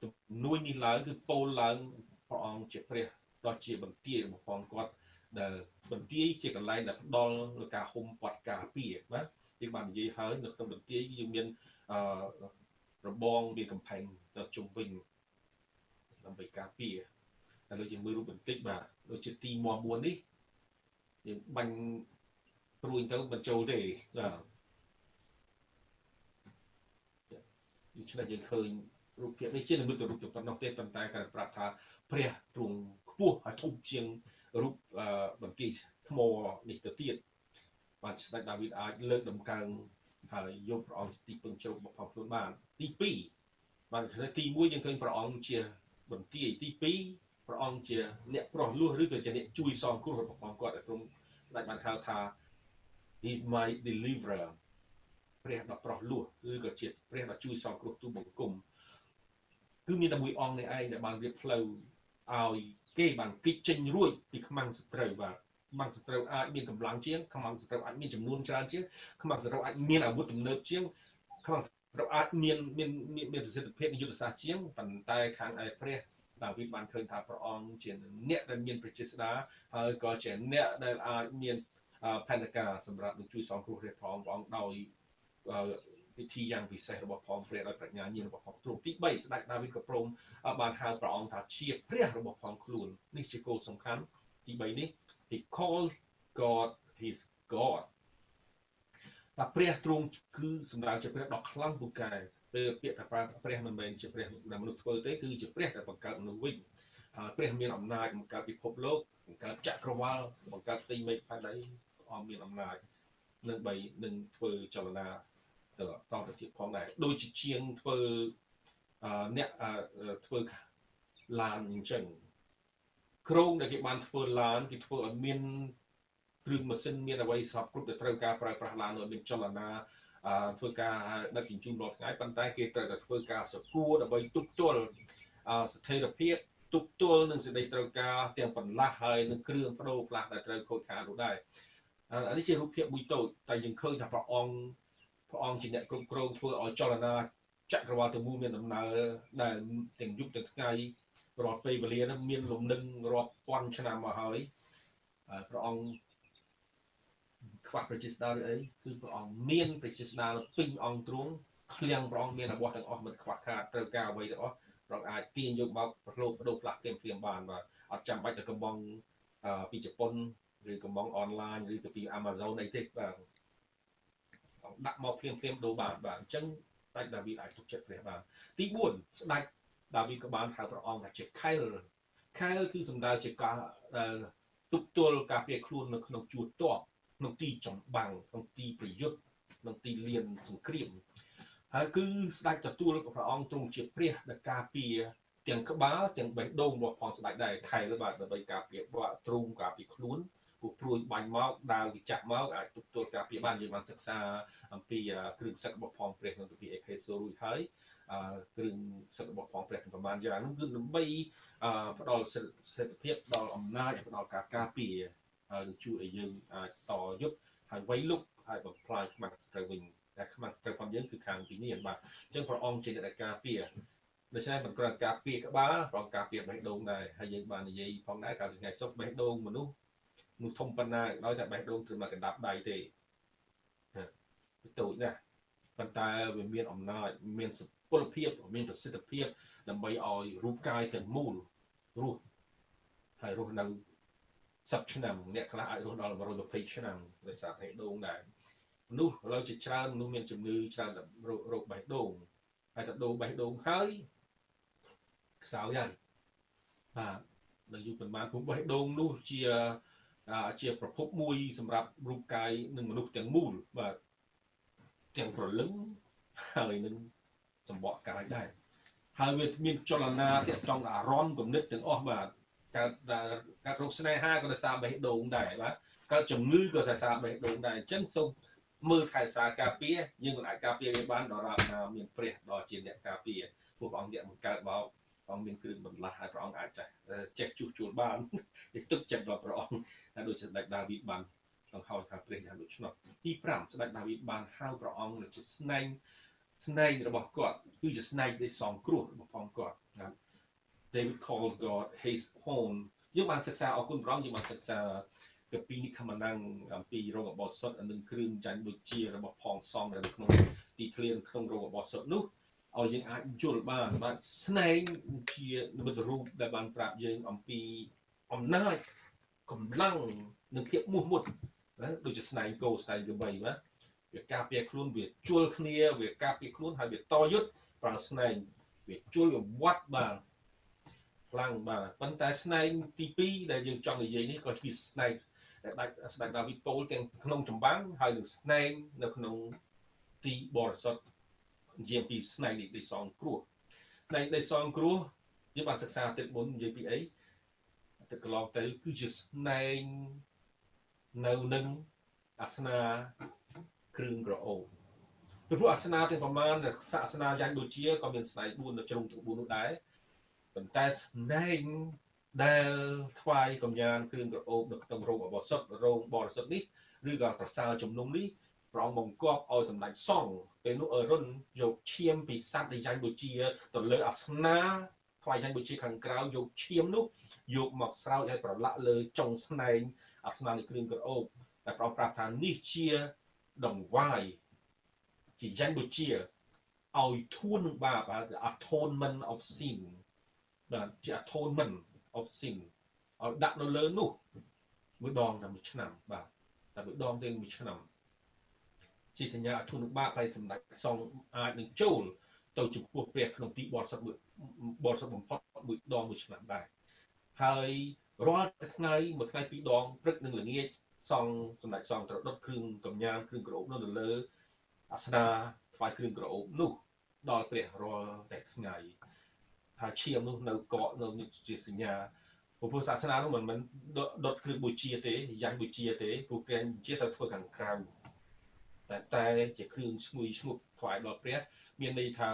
ជំនួយនេះឡើងគឺពោលឡើងព្រះអង្គជាព្រះដ៏ជាបន្ទាយរបស់ផងគាត់ដែលបន្ទាយជាកន្លែងដែលផ្ដល់លើការហុំព័ទ្ធការពារណាយើងបាននិយាយហើយនៅក្នុងបន្ទាយយើងមានអឺរបងមានកំផែងទៅជុំវិញ ដើម្បីការពារតែដូចយើងមើលរូបបន្តិចបាទដូចជាទីម4នេះយើងបាញ់ព្រួយទៅមិនចូលទេបាទដូច្នេះយើងឃើញរូបភាពនេះជានិមិត្តរូបប៉ុណ្ណោះទេប៉ុន្តែការប្រាប់ថាព្រះទ្រង់ខ្ពស់ហើយធំជាងរូបបន្ទាយថ្មនេះទៅទៀតបាទស្ដេចដាវីតអាចលើកដំកើងហើយយកព្រះអង្គទីពឹងជ្រករបស់ខ្លួនបានទី2បាទទី1យើងឃើញព្រះអង្គជា បន្ទាយទី2ព្រះអង្គជាអ្នកប្រោះលោះឬក៏ជាអ្នកជួយសងគ្រោះរបស់ផងគាត់ដែលទ្រង់ស្ដេចបានហៅថា is my deliverer ព្រះដ៏ប្រោះលោះឬក៏ជាព្រះដ៏ជួយសងគ្រោះទូបង្គំគឺមានតែមួយអង្គនេះឯងដែលបានរៀបផ្លូវឲ្យគេបានគិតចេញរួចពីខ្មាំងសត្រូវបាទខ្មាំងសត្រូវអាចមានកម្លាំងជាងខ្មាំងសត្រូវអាចមានចំនួនច្រើនជាងខ្មាំងសត្រូវអាចមានអាវុធទំនើបជាងខ្មាំងស ត្រូវអាចមានមានមានប្រសិទ្ធភាពនៃយុទ្ធសាស្ត្រជាងប៉ុន្តែខាងឯព្រះដាវីតបានឃើញថាព្រះអង្គជាអ្នកដែលមានប្រជាស្ដារហើយក៏ជាអ្នកដែលអាចមានផែនការសម្រាប់នឹងជួយសងគ្រោះរាជផងព្រះអង្គដោយពិធីយ៉ាងពិសេសរបស់ផងព្រះដោយប្រាជ្ញាញាណរបស់ផងទ្រង់ទី3ស្ដេចដាវីតក៏ព្រមបានហៅព្រះអង្គថាជាព្រះរបស់ផងខ្លួននេះជាគោលសំខាន់ទី3នេះ he calls God his God តែព្រះទ្រង់គឺសម្ដៅជាព្រះដ៏ខ្លាំងពូកែពេលពាក្យថាព្រះមិនមែនជាព្រះដែលមនុស្សធ្វើទេគឺជាព្រះដែលបង្កើតមនុស្សវិញហើយព្រះមានអំណាចបង្កើតពិភពលោកបង្កើតចក្រវាលបង្កើតផ្ទៃមេឃផែនដីព្រះអង្គមានអំណាចនឹងបីនឹងធ្វើចលនាទៅតទៅទៀតផងដែរដូចជាជាងធ្វើអ្នកធ្វើឡានអញ្ចឹងក្រុងដែលគេបានធ្វើឡានគេធ្វើឲ្យមាន គ្រឿងម៉ាស៊ីនមានអ្វីសពគ្រប់ដែលត្រូវការប្រើប្រាស់ឡានឲ្យមានចលនាធ្វើការដឹកជញ្ជូនរាល់ថ្ងៃប៉ុន្តែគេត្រូវតែធ្វើការសគួរដើម្បីទប់ទល់ស្ថិរភាពទប់ទល់នឹងសេចក្តីត្រូវការទាំងបន្លាស់ហើយនឹងគ្រឿងបដូរខ្លះដែលត្រូវខូចខាតនោះដែរអានេះជារូបភាពមួយតូចតែយើងឃើញថាព្រះអង្គព្រះអង្គជាអ្នកគ្រប់គ្រងធ្វើឲ្យចលនាចក្រវាលទាំងមូលមានដំណើរដែលទាំងយប់ទាំងថ្ងៃរាល់ពេលវេលានោះមានលំនឹងរាប់ពាន់ឆ្នាំមកហើយព្រះអង្គ ខ្វះប្រជាស្ដារឬអីគឺព្រះអង្គមានប្រជាស្ដារពេញអង្គទ្រង់ឃ្លាំងព្រះអង្គមានរបស់ទាំងអស់មិនខ្វះខាតត្រូវការអ្វីទាំងអស់ព្រះអង្គអាចទាញយកមកប្រឡូកបដូរផ្លាស់ភ្លាមភ្លាមបានបាទអត់ចាំបាច់ទៅកំងពីជប៉ុនឬកំងអនឡាញឬទៅពី Amazon អីទេបាទដាក់មកភ្លាមភ្លាមដូរបានបាទអញ្ចឹងស្ដេចដាវីតអាចទុកចិត្តព្រះបានទី4ស្ដេចដាវីតក៏បានហៅព្រះអង្គថាជាខែលខែលគឺសំដៅជាការដែលទុកទល់ការពារខ្លួននៅក្នុងជួរតប ក្នុងទីចម្បាំងក្នុងទីប្រយុទ្ធក្នុងទីលានសង្គ្រាមហើយគឺស្ដេចទទួលព្រះអង្គទ្រង់ជាព្រះដែលការពារទាំងក្បាលទាំងបេះដូងរបស់ផងស្ដេចដែរខែលបាទដើម្បីការពារបាក់ទ្រូងការពារខ្លួនពួកព្រួយបាញ់មកដាវវិចាក់មកអាចទប់ទល់ការពារបានយើងបានសិក្សាអំពីគ្រឿងសឹករបស់ផងព្រះក្នុងទពីអេផេសូរួចហើយគ្រឿងសឹករបស់ផងព្រះប្រមាណយ៉ាងនោះគឺដើម្បីផ្ដល់សិទ្ធិភាពដល់អំណាចផ្ដល់ការការពារ ហើយជួយឲ្យយើងអាចតយុទ្ធហើយវៃលុកហើយបំផ្លាញខ្មាំងស្ត្រូវវិញតែខ្មាំងស្ត្រូវផងយើងគឺខាងពីនេះបាទអញ្ចឹងព្រះអង្គជាអ្នកការពារដូច្នេះមិនគ្រាន់ការពារក្បាលប្រងការពារបេះដូងដែរហើយយើងបាននិយាយផងដែរកាលថ្ងៃសុខបេះដូងមនុស្សនោះធំប៉ុណ្ណាដោយតែបេះដូងត្រឹមតែកណ្ដាប់ដៃទេតូចណាស់ប៉ុន្តែវាមានអំណាចមានសុពលភាពមានប្រសិទ្ធភាពដើម្បីឲ្យរូបកាយទាំងមូលរស់ហើយរស់នៅ 10ឆ្នាំអ្នកខ្លះអាចរស់ដល់120ឆ្នាំដោយសារបេះដូងដែរមនុស្សឥឡូវជាច្រើនមនុស្សមានជំងឺច្រើនរោគបេះដូងហើយតែដូរបេះដូងហើយខ្សោយហើយបាទនៅយុគប៉ុន្មានពុំបេះដូងនោះជាជាប្រភពមួយសម្រាប់រូបកាយនិងមនុស្សទាំងមូលបាទទាំងប្រលឹងហើយនឹងសម្បកកាយដែរហើយវាមានចលនាទាក់ទងអារម្មណ៍គំនិតទាំងអស់បាទ កើតកើតរោគស្នេហាក៏ដោយសារបេះដូងដែរបាទកើតជំងឺក៏ដោយសារបេះដូងដែរអញ្ចឹងសូមមើលខែសារការពារយើងមិនអាចការពារវាបានដល់ណាមានព្រះដ៏ជាអ្នកការពារពួកអង្គអ្នកបង្កើតមកអង្គមានគ្រឿងបន្លាស់ហើយព្រះអង្គអាចចេះចេះជួសជុលបានទឹកចិត្តរបស់ព្រះអង្គហើយដូចជាដាច់ដាវីតបានដង្ហោថាព្រះយ៉ាងដូច្នោះទី5ស្ដេចដាវីតបានហៅព្រះអង្គនៅជាស្នែងស្នែងរបស់គាត់គឺជាស្នែងនៃសងគ្រោះរបស់ផងគាត់ណា David calls God his home យើងបានសិក្សាអរគុណព្រះអង្គយើងបានសិក្សាពីពីនេះខមណាំងអំពីរោងរបបសុទ្ធនិងគ្រឿងចាញ់ដូចជារបស់ផងសំនៅក្នុងទីធ្លាក្នុងរោងរបបសុទ្ធនោះឲ្យយើងអាចយល់បានបាទស្នែងជានិមិត្តរូបដែលបានប្រាប់យើងអំពីអំណាចកម្លាំងនិងភាពមោះមុតណាដូចជាស្នែងគោស្នែងក្របីណាវាការពារខ្លួនវាជល់គ្នាវាការពារខ្លួនហើយវាតយុទ្ធប្រើស្នែងវាជល់វាវត្តបាន ខ្លាំងបាទប៉ុន្តែស្នែងទី2ដែលយើងចង់និយាយនេះក៏ជាស្នែងដែលដាច់ស្ដេចដាវីតពោលទាំងក្នុងចម្បាំងហើយនឹងស្នែងនៅក្នុងទីបរិសុទ្ធនិយាយពីស្នែងនៃសងគ្រោះស្នែងនៃសងគ្រោះយើងបានសិក្សាទឹកមុននិយាយពីអីទឹកកន្លងទៅគឺជាស្នែងនៅនឹងអាសនាគ្រឿងក្រអូបពីព្រោះអាសនាទាំងប្រមាណសាសនាយ៉ាងដូចជាក៏មានស្នែង4នៅជ្រុងទាំង4នោះដែរ ប៉ុន្តែស្នែងដែលថ្វាយកំញានគ្រឿងក្រអូបនៅក្នុងរោងអបសុទ្ធរោងបរិសុទ្ធនេះឬក៏ប្រសាលជំនុំនេះព្រះអង្គបង្គាប់ឲ្យសម្ដេចសង្ឃពេលនោះអរុនយកឈាមពីសត្វដែលចាញ់បូជាទៅលើអាសនាថ្វាយចាញ់បូជាខាងក្រៅយកឈាមនោះយកមកស្រោចឲ្យប្រឡាក់លើចុងស្នែងអាសនានៃគ្រឿងក្រអូបតែព្រះប្រាប់ថានេះជាដង្វាយជាចាញ់បូជាឲ្យធួននឹងបាប atonement of sin បាទជា atonement of sin ឲ្យដាក់នៅលើនោះមួយដងតែមួយឆ្នាំបាទតែមួយដងទេមួយឆ្នាំជាសញ្ញាអធុនបាបហើយសម្ដេចសងអាចនឹងចូល ទៅចំពោះព្រះក្នុងទីបរិសុទ្ធបរិសុទ្ធបំផុតមួយដងមួយឆ្នាំដែរហើយរាល់ថ្ងៃមួយថ្ងៃពីរដងព្រឹកនិងល្ងាចសងសម្ដេចសងត្រូវដុតគ្រឿងកំញានគ្រឿងក្រអូបនោះនៅលើអាសនាថ្វាយគ្រឿងក្រអូបនោះដល់ព្រះរាល់តែថ្ងៃ ហើយឈាមនោះនៅកកនៅជាសញ្ញាពុទ្ធសាសនានោះមិនមែនដុតគ្រឿងបូជាទេយ៉ាងបូជាទេព្រោះព្រះជាទៅធ្វើខាងក្រៅតែតែជាគ្រឿងឈ្ងុយឈ្ងុបថ្វាយដល់ព្រះមានន័យថា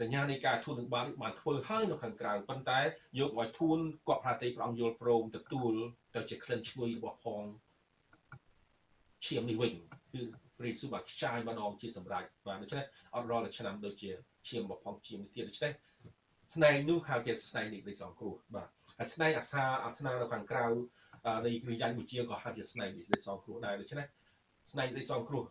សញ្ញានៃការធូននឹងបានបានធ្វើហើយនៅខាងក្រៅប៉ុន្តែយកឲ្យធូនគាត់ប្រតិព្រះអង្គយល់ព្រមទទួលទៅជាក្លិនឈ្ងុយរបស់ផងឈាមនេះវិញគឺព្រះយេស៊ូវបានខ្ចាយម្ដងជាសម្រាប់បាទដូច្នេះអត់រាល់ឆ្នាំដូចជាឈាមរបស់ផងឈាមនេះទៀតដូច្នេះ ស្នែងនោះហៅជាស្នែងនេះនៃសងគ្រោះបាទហើយស្នែងអាសាអាសនានៅខាងក្រៅនៃគ្រាយ៉ាងវិជាក៏ហៅជាស្នែងនៃសងគ្រោះដែរដូច្នេះស្នែងនៃសងគ្រោះ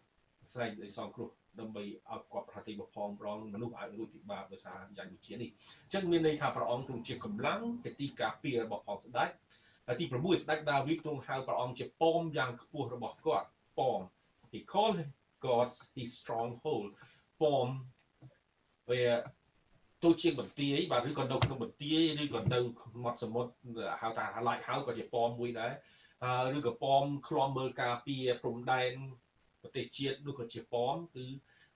ស្នែងនៃសងគ្រោះដើម្បីឲ្យគាត់ប្រតិបត្តិផងប្រងមនុស្សឲ្យរួចពីបាបដោយសារយ៉ាងវិជានេះអញ្ចឹងមានន័យថាព្រះអង្គទ្រង់ជាកម្លាំងជាទីការពាររបស់ផងស្ដេចហើយទី6ស្ដេចដាវីតទ្រង់ហៅព្រះអង្គជាប៉មយ៉ាងខ្ពស់របស់គាត់ប៉ម he called God's his stronghold ប៉មវា ទោះជាបន្ទាយបាទឬក៏នៅក្នុងបន្ទាយឬក៏នៅមាត់សមុទ្រហៅថាឡាច់ហៅក៏ជាប៉មមួយដែរឬក៏ប៉មខ្លំមើលការពារព្រំដែនប្រទេសជាតិនោះក៏ជាប៉មគឺ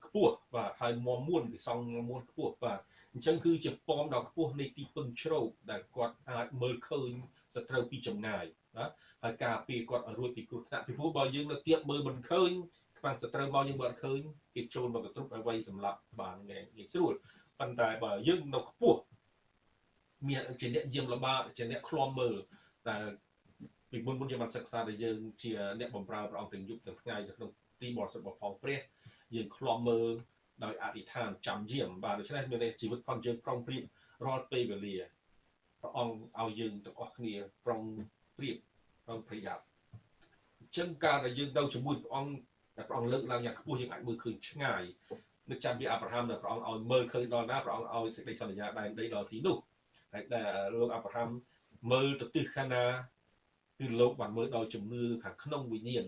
ខ្ពស់បាទហើយមមមួនវាសង់មមួនខ្ពស់បាទអញ្ចឹងគឺជាប៉មដ៏ខ្ពស់នៃទីពឹងជ្រោកដែលគាត់អាចមើលឃើញសត្រូវពីចម្ងាយបាទហើយការពារគាត់ឲ្យរួចពីគ្រោះថ្នាក់ពីព្រោះបើយើងនៅទៀតមើលមិនឃើញខ្វាំងសត្រូវមកយើងមិនឃើញគេចូលមកកន្ទ្រុបឲ្យវាយសម្លាប់បានងាយស្រួល ប៉ុន្តែបើយើងនៅខ្ពស់មានជាអ្នកយាមល្បាជាអ្នកឃ្លាំមើលតែពីមុនមុនយើងបានសិក្សាដែលយើងជាអ្នកបម្រើព្រះអង្គទាំងយប់ទាំងថ្ងៃនៅក្នុងទីបរិសុទ្ធរបស់ផងព្រះយើងឃ្លាំមើលដោយអធិដ្ឋានចាំយាមបាទដូច្នេះមានន័យជីវិតផងយើងប្រុងប្រៀបរាល់ពេលវេលាព្រះអង្គឲ្យយើងទាំងអស់គ្នាប្រុងប្រៀបប្រុងប្រយ័ត្នអញ្ចឹងការដែលយើងនៅជាមួយព្រះអង្គតែព្រះអង្គលើកឡើងយ៉ាងខ្ពស់យើងអាចមើលឃើញឆ្ងាយ នឹកចាំពីអាប់រ៉ាហាំដែលព្រះអង្គឲ្យមើលឃើញដល់ណាព្រះអង្គឲ្យសេចក្តីសន្យាដែនដីដល់ទីនោះហើយដែលលោកអាប់រ៉ាហាំមើលទៅទិសខាងណាគឺលោកបានមើលដល់ជំនឿខាងក្នុងវិញ្ញាណ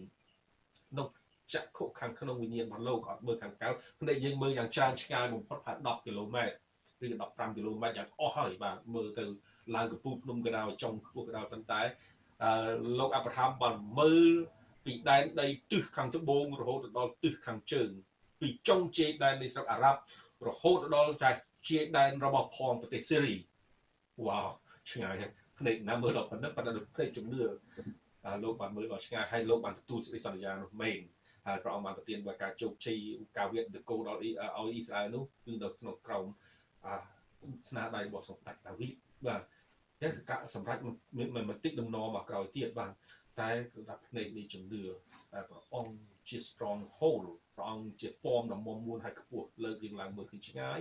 ក្នុងចក្ខុខាងក្នុងវិញ្ញាណរបស់លោកអត់មើលខាងក្រៅភ្នែកយើងមើលយ៉ាងច្រើនឆ្ងាយបំផុតប្រហែល10គីឡូម៉ែត្រឬ15គីឡូម៉ែត្រយ៉ាងអស់ហើយបាទមើលទៅឡើងកំពូលភ្នំក៏ដោយចុងខ្ពស់ក៏ដោយប៉ុន្តែអឺលោកអាប់រ៉ាហាំបានមើលពីដែនដីទិសខាងត្បូងរហូតដល់ទិសខាងជើង ពីចុងជ័យដែននៃស្រុកអារ៉ាប់រហូតដល់ចាជ័យដែនរបស់ផងប្រទេសសេរីវ៉ាវឆ្ងាយភ្នែកណាមើលដល់ប៉ុណ្ណឹងប៉ុន្តែភ្នែកជំនឿលោកបានមើលដល់ឆ្ងាយហើយលោកបានទទួលសេចក្តីសន្យានោះមែនហើយព្រះអង្គបានប្រទានបើការជោគជ័យការវាតនគរដល់ឲ្យអ៊ីស្រាអែលនោះគឺនៅក្នុងក្រោមស្នាដៃរបស់សម្ដេចដាវីតបាទតែការសម្រាប់មិនមិនតិចដំណមកក្រោយទៀតបាទ តែគឺដាក់ភ្នែកនៃជំនឿតែព្រះអង្គជា strong hold ព្រះអង្គជាពំដ៏មុំមួនហើយខ្ពស់លើកយើងឡើងមើលឃើញឆ្ងាយ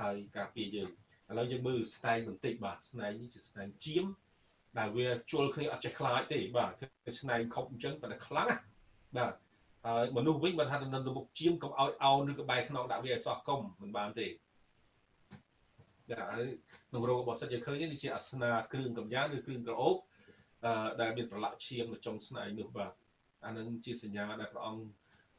ហើយការពារយើងឥឡូវយើងមើលស្នែងបន្តិចបាទស្នែងនេះជាស្នែងជាមដែលវាជល់គ្នាអត់ចេះខ្លាចទេបាទគឺស្នែងខុបអញ្ចឹងប៉ុន្តែខ្លាំងណាបាទហើយមនុស្សវិញបើថាទៅនៅមុខជាមកុំឲ្យអោនឬក្បែរខ្នងដាក់វាឲ្យសោះកុំមិនបានទេចាហើយក្នុងរោគរបស់សិទ្ធយើងឃើញនេះជាអាសនាគ្រឿងកម្យ៉ាងឬគ្រឿងក្រអូបអឺ ដែលមានប្រឡាក់ឈាមនៅចុងស្នែងនោះបាទអានឹងជាសញ្ញាដែលព្រះអង្គ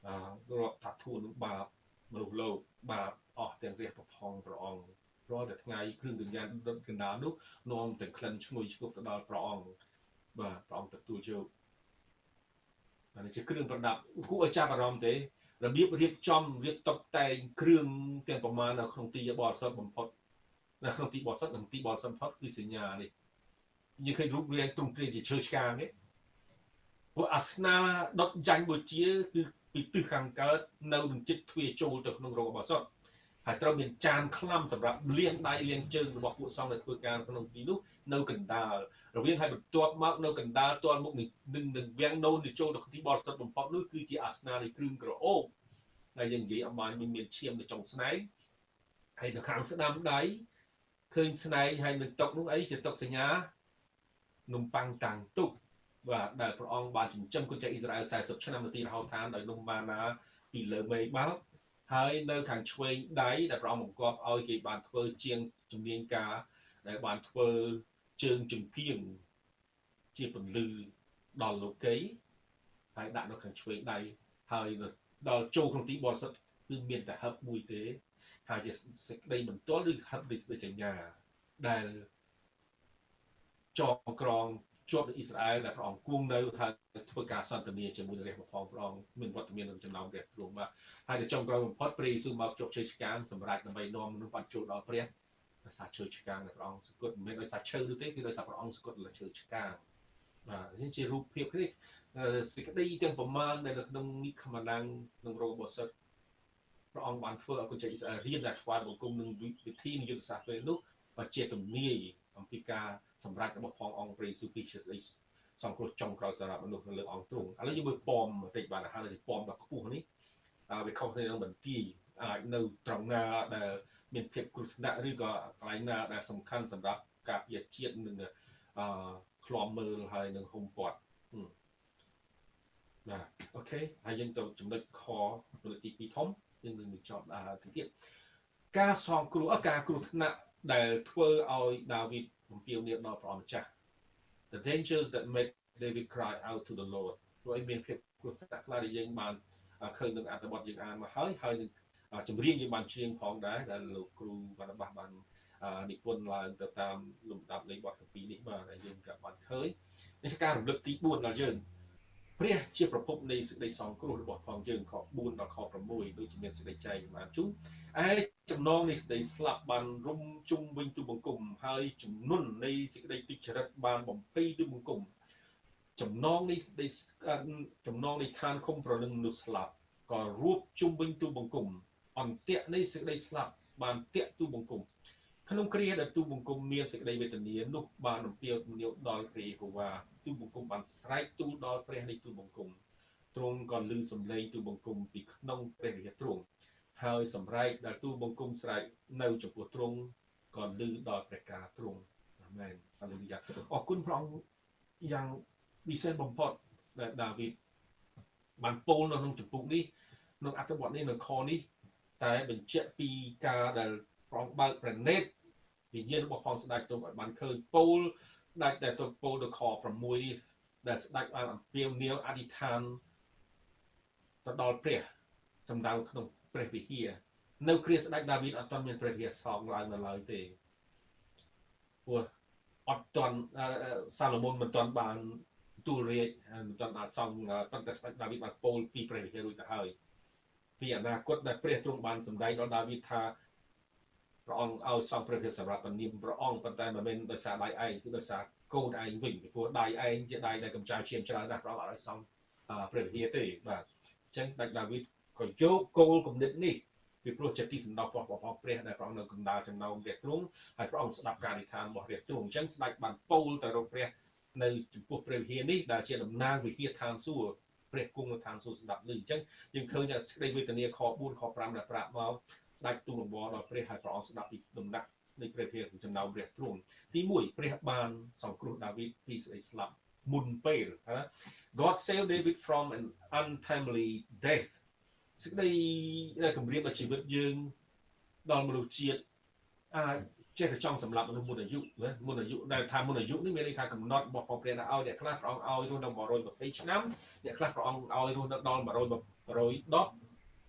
អឺរាប់ថាធួនឹងបាបមនុស្សលោកបាបអស់ទាំងរះប្រផងព្រះអង្គរាល់តែថ្ងៃគ្រឿងកម្យ៉ាងដុតកណ្ដាលនោះនាំទាំងក្លិនឈ្ងុយឈ្ងប់ទៅដល់ព្រះអង្គបាទព្រះអង្គទទួលយកអានេះជាគ្រឿងប្រដាប់គួរឲ្យចាប់អារម្មណ៍ទេរបៀបរៀបចំរៀបតុបតែងគ្រឿងទាំងប្រមាណនៅក្នុងទីបរិសុទ្ធបំផុតនៅក្នុងទីបរិសុទ្ធនិងទីបរិសុទ្ធបំផុតគឺសញ្ញានេះ យើងឃើញរូបរាងទ្រង់ទ្រាយជាឈើឆ្កាងទេពួកអាសនាដុតចាញ់បូជាគឺពីទិសខាងកើតនៅនឹងចិត្តទ្វាចូលទៅក្នុងរោគបរិសុទ្ធហើយត្រូវមានចានខ្លាំសម្រាប់លាងដៃលាងជើងរបស់ពួកសង្ឃដែលធ្វើការក្នុងទីនោះនៅកណ្ដាលរវាងហើយបន្ទាប់មកនៅកណ្ដាលទាល់មុខនឹងនឹងវាំងនូនទៅចូលទៅទីបរិសុទ្ធបំផុតនោះគឺជាអាសនានៃគ្រឿងក្រអូបដែលយើងនិយាយអំបានមានឈាមនៅចុងស្នែងហើយនៅខាងស្ដាំដៃឃើញស្នែងហើយនឹងតុកនោះអីជាតុកសញ្ញា នំប៉័ងតាំងទុកបាទដែលព្រះអង្គបានចិញ្ចឹមកូនចៅអ៊ីស្រាអែល40ឆ្នាំនៅទីរហោឋានដោយនំម៉ាណាពីលើមេឃបោកហើយនៅខាងឆ្វេងដៃដែលព្រះអង្គបង្គាប់ឲ្យគេបានធ្វើជាងជំនាញការដែលបានធ្វើជើងជំគៀងជាពន្លឺដល់លោកីហើយដាក់នៅខាងឆ្វេងដៃហើយដល់ចូលក្នុងទីបរិសុទ្ធគឺមានតែហឹបមួយទេហើយជាសេចក្តីបន្ទាល់ឬហឹបដូចសញ្ញាដែល ចងក្រងជាប់នៅអ៊ីស្រាអែលដែលព្រះអង្គគង់នៅហើយធ្វើការសន្ទនាជាមួយនឹងរះបផងព្រះអង្គមានវត្តមានក្នុងចំណោមរះទ្រង់បាទហើយទៅចុងក្រោយបំផុតព្រះយេស៊ូវមកជោគជ័យឆ្កាងសម្រាប់ដើម្បីនាំមនុស្សបានចូលដល់ព្រះដោយសារឈើឆ្កាងដែលព្រះអង្គសគត់មិនមែនដោយសារឈើនោះទេគឺដោយសារព្រះអង្គសគត់លើឈើឆ្កាងបាទនេះជារូបភាពនេះសេចក្តីទាំងប្រមាណដែលនៅក្នុងនិខមណាំងក្នុងរោបសិទ្ធព្រះអង្គបានធ្វើឲ្យកូនចៅអ៊ីស្រាអែលរៀនដែលថ្វាយបង្គំនឹងវិធីនយុទ្ធសាស្ត្រពេលនោះបើជាទំនាយអំពីការ សម្រេចរបស់ផងអង្គព្រះយេស៊ូវគ្រីស្ទជាស្ដីសង្គ្រោះចុងក្រោយសម្រាប់មនុស្សនៅលើអង្គទ្រង់ឥឡូវយើងមើលប៉មបន្តិចបាទហើយប៉មដ៏ខ្ពស់នេះវាខុសគ្នានឹងបន្ទាយអាចនៅត្រង់ណាដែលមានភាពគ្រោះថ្នាក់ឬក៏កន្លែងណាដែលសំខាន់សម្រាប់ការពារជាតិនឹងអឺឃ្លាំមើលហើយនឹងហុំព័ទ្ធបាទអូខេហើយយើងទៅចំណុចខលើទី2ធំយើងនឹងបញ្ចប់ដល់ទីទៀតការសងគ្រោះការគ្រោះថ្នាក់ដែលធ្វើឲ្យដាវីត បំពេញនាមដល់ព្រះអង្គម្ចាស់ the dangers that made David cry out to the Lord ព្រោះឯមានភាពគ្រោះថ្នាក់ខ្លះដែលយើងបានឃើញនៅអត្ថបទយើងអានមកហើយហើយនឹងចម្រៀងយើងបានច្រៀងផងដែរដែលលោកគ្រូវណ្ណបាសបាននិពន្ធឡើងទៅតាមលំដាប់នៃបទកម្ពីនេះបាទដែលយើងក៏បានឃើញនេះការរំលឹកទី4ដល់យើង ព្រះជាប្រភពនៃសេចក្តីសង្គ្រោះរបស់ផងយើងខ4ដល់ខ6ដូចជាមានសេចក្តីចែងបានជូនឯចំណងនៃសេចក្តីស្លាប់បានរុំជុំវិញទូបង្គំហើយចំនួននៃសេចក្តីទុច្ចរិតបានបំពេញទូបង្គំចំណងនៃសេចក្តីចំណងនៃឋានគុំប្រលឹងមនុស្សស្លាប់ក៏រួបជុំវិញទូបង្គំអន្ទាក់នៃសេចក្តីស្លាប់បានតាក់ទូបង្គំ ក្នុងគ្រាដែលទូបង្គំមានសេចក្តីវេទនានោះបានរំពាវនាវដល់ព្រះយេហូវ៉ាទូបង្គំបានស្រែកទូលដល់ព្រះនៃទូបង្គំទ្រង់ក៏ឮសំឡេងទូបង្គំពីក្នុងព្រះវិហារទ្រង់ហើយសម្រែកដែលទូបង្គំស្រែកនៅចំពោះទ្រង់ក៏ឮដល់ព្រះការទ្រង់អាមែនហាឡេលូយ៉ាអរគុណព្រះអង្គយ៉ាងពិសេសបំផុតដែលដាវីតបានពោលនៅក្នុងចម្ពោះនេះក្នុងអត្ថបទនេះនៅខនេះតែបញ្ជាក់ពីការដែលព្រះអង្គបើកប្រណេត វិញ្ញាណរបស់ផងស្ដេចទ្រង់ឲ្យបានឃើញពោលស្ដេចដែលទ្រង់ពោលនៅខ6នេះដែលស្ដេចបានអំពាវនាវអធិដ្ឋានទៅដល់ព្រះសម្ដៅក្នុងព្រះវិហារនៅគ្រាស្ដេចដាវីតអត់ទាន់មានព្រះវិហារសង់ឡើងនៅឡើយទេព្រោះអត់ទាន់សាឡូមោនមិនទាន់បានទូលរាជមិនទាន់អាចសង់ប៉ុន្តែស្ដេចដាវីតបានពោលពីព្រះវិហាររួចទៅហើយពីអនាគតដែលព្រះទ្រង់បានសម្ដែងដល់ដាវីតថា ព្រះអង្គឲ្យសង់ព្រះវិហារសម្រាប់នាមព្រះអង្គប៉ុន្តែមិនមែនដោយសារដៃឯងគឺដោយសារកូនឯងវិញពីព្រោះដៃឯងជាដៃដែលកំចាយឈាមច្រើនណាស់ព្រះអង្គឲ្យសង់ព្រះវិហារទេបាទអញ្ចឹងដាច់ដាវីតក៏យកគោលគំនិតនេះពីព្រោះជាទីសំដៅរបស់របស់ព្រះដែលព្រះអង្គនៅកណ្ដាលចំណោមរាជទ្រង់ហើយព្រះអង្គស្ដាប់ការនិធានរបស់រាជទ្រង់អញ្ចឹងស្ដេចបានពោលទៅរកព្រះនៅចំពោះព្រះវិហារនេះដែលជាតំណាងវិហារឋានសួគ៌ព្រះគង់នៅឋានសួគ៌សម្រាប់លឺអញ្ចឹងយើងឃើញថាសេចក្តីវេទនាខ4ខ5ដែលប្រាប់មក ស្ដេចទូលបដល់ព្រះហើយព្រះអង្គស្ដាប់ពីដំណាក់នៃព្រះវិហារចំណោមព្រះទ្រង់ទី1ព្រះបានសង្គ្រោះដាវីតពីសេចក្តីស្លាប់មុនពេលណា God saved David from an untimely death សេចក្តីដែលគម្រាមដល់ជីវិតយើងដល់មនុស្សជាតិអាចចេះតែចង់សម្លាប់មនុស្សមុនអាយុណាមុនអាយុដែលថាមុនអាយុនេះមានន័យថាកំណត់របស់ព្រះព្រះឲ្យអ្នកខ្លះព្រះអង្គឲ្យរស់ដល់120ឆ្នាំអ្នកខ្លះព្រះអង្គឲ្យរស់ដល់100 110